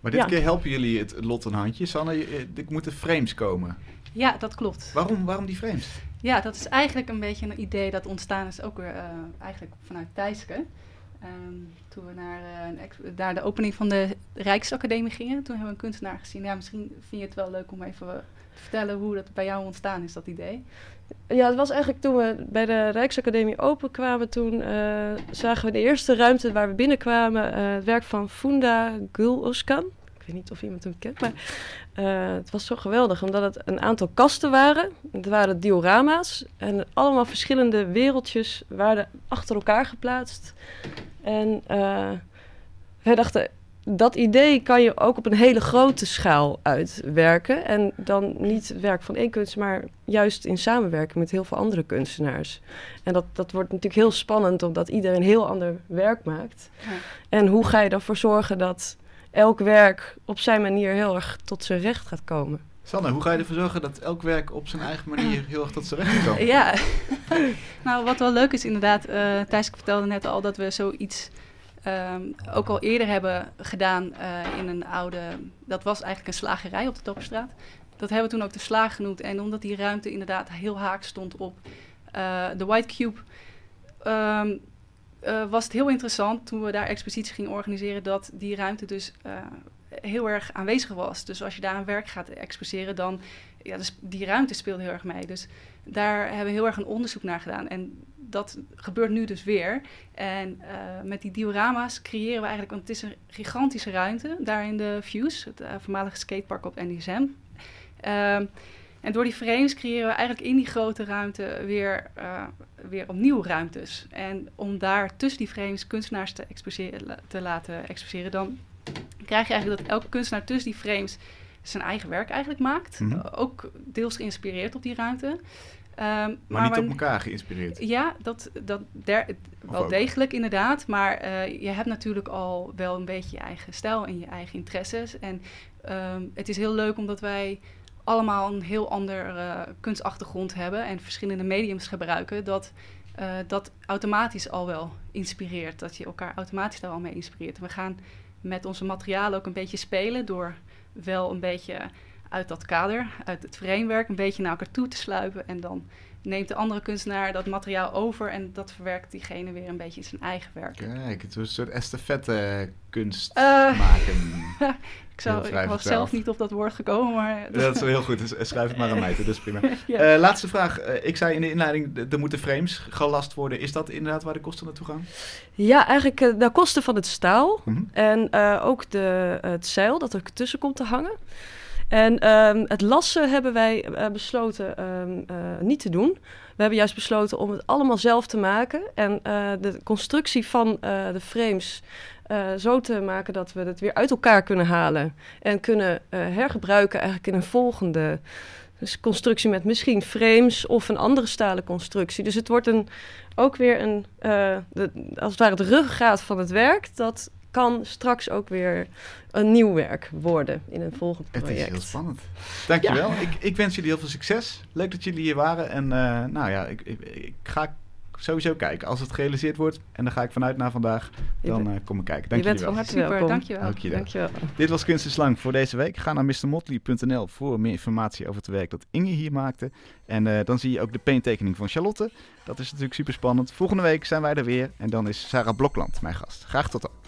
Maar dit Ja. keer helpen jullie het lot een handje. Sanne, je- eh, er moeten frames komen. Ja, dat klopt. Waarom, waarom die frames? Ja, dat is eigenlijk een beetje een idee dat ontstaan is ook weer eh, eigenlijk vanuit Thijske. Ehm, toen we naar, naar de opening van de Rijksacademie gingen, toen hebben we een kunstenaar gezien. Ja, misschien vind je het wel leuk om even te vertellen hoe dat bij jou ontstaan is, dat idee. Ja, het was eigenlijk toen we bij de Rijksacademie openkwamen, toen eh, zagen we de eerste ruimte waar we binnenkwamen, eh, het werk van Funda Gul Özkan. Ik weet niet of iemand hem kent, maar eh, het was zo geweldig, omdat het een aantal kasten waren. Het waren diorama's en allemaal verschillende wereldjes waren achter elkaar geplaatst. En wij dachten, dat idee kan je ook op een hele grote schaal uitwerken. En dan niet het werk van één kunstenaar, maar juist in samenwerking met heel veel andere kunstenaars. En dat, dat wordt natuurlijk heel spannend, omdat iedereen een heel ander werk maakt. Ja. En hoe ga je ervoor zorgen dat elk werk op zijn manier heel erg tot zijn recht gaat komen? Sanne, hoe ga je ervoor zorgen dat elk werk op zijn eigen manier heel erg tot zijn recht kan? Ja, nou wat wel leuk is inderdaad, eh Thijs vertelde net al dat we zoiets ehm, ook al eerder hebben gedaan eh, in een oude... Dat was eigenlijk een slagerij op de Dopperstraat. Dat hebben we toen ook de Slaag genoemd. En omdat die ruimte inderdaad heel haak stond op eh, de White Cube... ehm, eh, was het heel interessant toen we daar exposities gingen organiseren... dat die ruimte dus heel erg aanwezig was. Dus als je daar een werk gaat exposeren, dan... Ja, dus die ruimte speelt heel erg mee. Dus daar hebben we heel erg een onderzoek naar gedaan. En dat gebeurt nu dus weer. En eh, met die diorama's creëren we eigenlijk... want het is een gigantische ruimte daar in de Fuse... het eh, voormalige skatepark op NDSM. Ehm, en door die frames creëren we eigenlijk in die grote ruimte weer, eh, weer opnieuw ruimtes. En om daar tussen die frames kunstenaars te, te laten exposeren... dan krijg je eigenlijk dat elke kunstenaar tussen die frames zijn eigen werk eigenlijk maakt. Mhm. Ook deels geïnspireerd op die ruimte. Ehm, Maar niet waar- op elkaar geïnspireerd. ja, dat, dat der, wel ook? degelijk inderdaad. Maar eh, je hebt natuurlijk al wel een beetje je eigen stijl en je eigen interesses. En ehm, het is heel leuk omdat wij allemaal een heel ander eh, kunstachtergrond hebben en verschillende mediums gebruiken. Dat eh, dat automatisch al wel inspireert. Dat je elkaar automatisch daar al mee inspireert. En we gaan met onze materialen ook een beetje spelen door wel een beetje uit dat kader, uit het framework, een beetje naar elkaar toe te sluipen. En dan neemt de andere kunstenaar dat materiaal over en dat verwerkt diegene weer een beetje in zijn eigen werk. Kijk, het was een soort estafette kunst Eh, maken. Ik, zou, ik was zelf niet op dat woord gekomen, maar... Dat is wel heel goed, dus schrijf het maar aan mij dat is prima. Ja. Eh, laatste vraag. Eh, ik zei in de inleiding, er moeten frames gelast worden. Is dat inderdaad waar de kosten naartoe gaan? Ja, eigenlijk eh, de kosten van het staal. Mhm. En eh, ook de, het zeil dat er tussen komt te hangen. En ehm, het lassen hebben wij eh, besloten ehm, eh, niet te doen. We hebben juist besloten om het allemaal zelf te maken. En eh, de constructie van de frames zo te maken dat we het weer uit elkaar kunnen halen. En kunnen hergebruiken eigenlijk in een volgende dus constructie met misschien frames of een andere stalen constructie. Dus het wordt een, ook weer een, de, als het ware het ruggengraat van het werk. Dat kan straks ook weer een nieuw werk worden in een volgend Het project. is heel spannend. Dankjewel. Ik, ik wens jullie heel veel succes. Leuk dat jullie hier waren. En eh, nou ja, ik, ik, ik ga sowieso kijken. Als het gerealiseerd wordt, en daar ga ik vanuit na vandaag, dan eh, kom ik kijken. Dank je bent jullie van wel. harte Super, welkom. dankjewel. Dank je wel. Dankjewel. Dit was Kunst is Lang voor deze week. Ga naar mrmotley.nl voor meer informatie over het werk dat Inge hier maakte. En eh, dan zie je ook de painttekening van Charlotte. Dat is natuurlijk super spannend. Volgende week zijn wij er weer. En dan is Sarah Blokland mijn gast. Graag tot dan.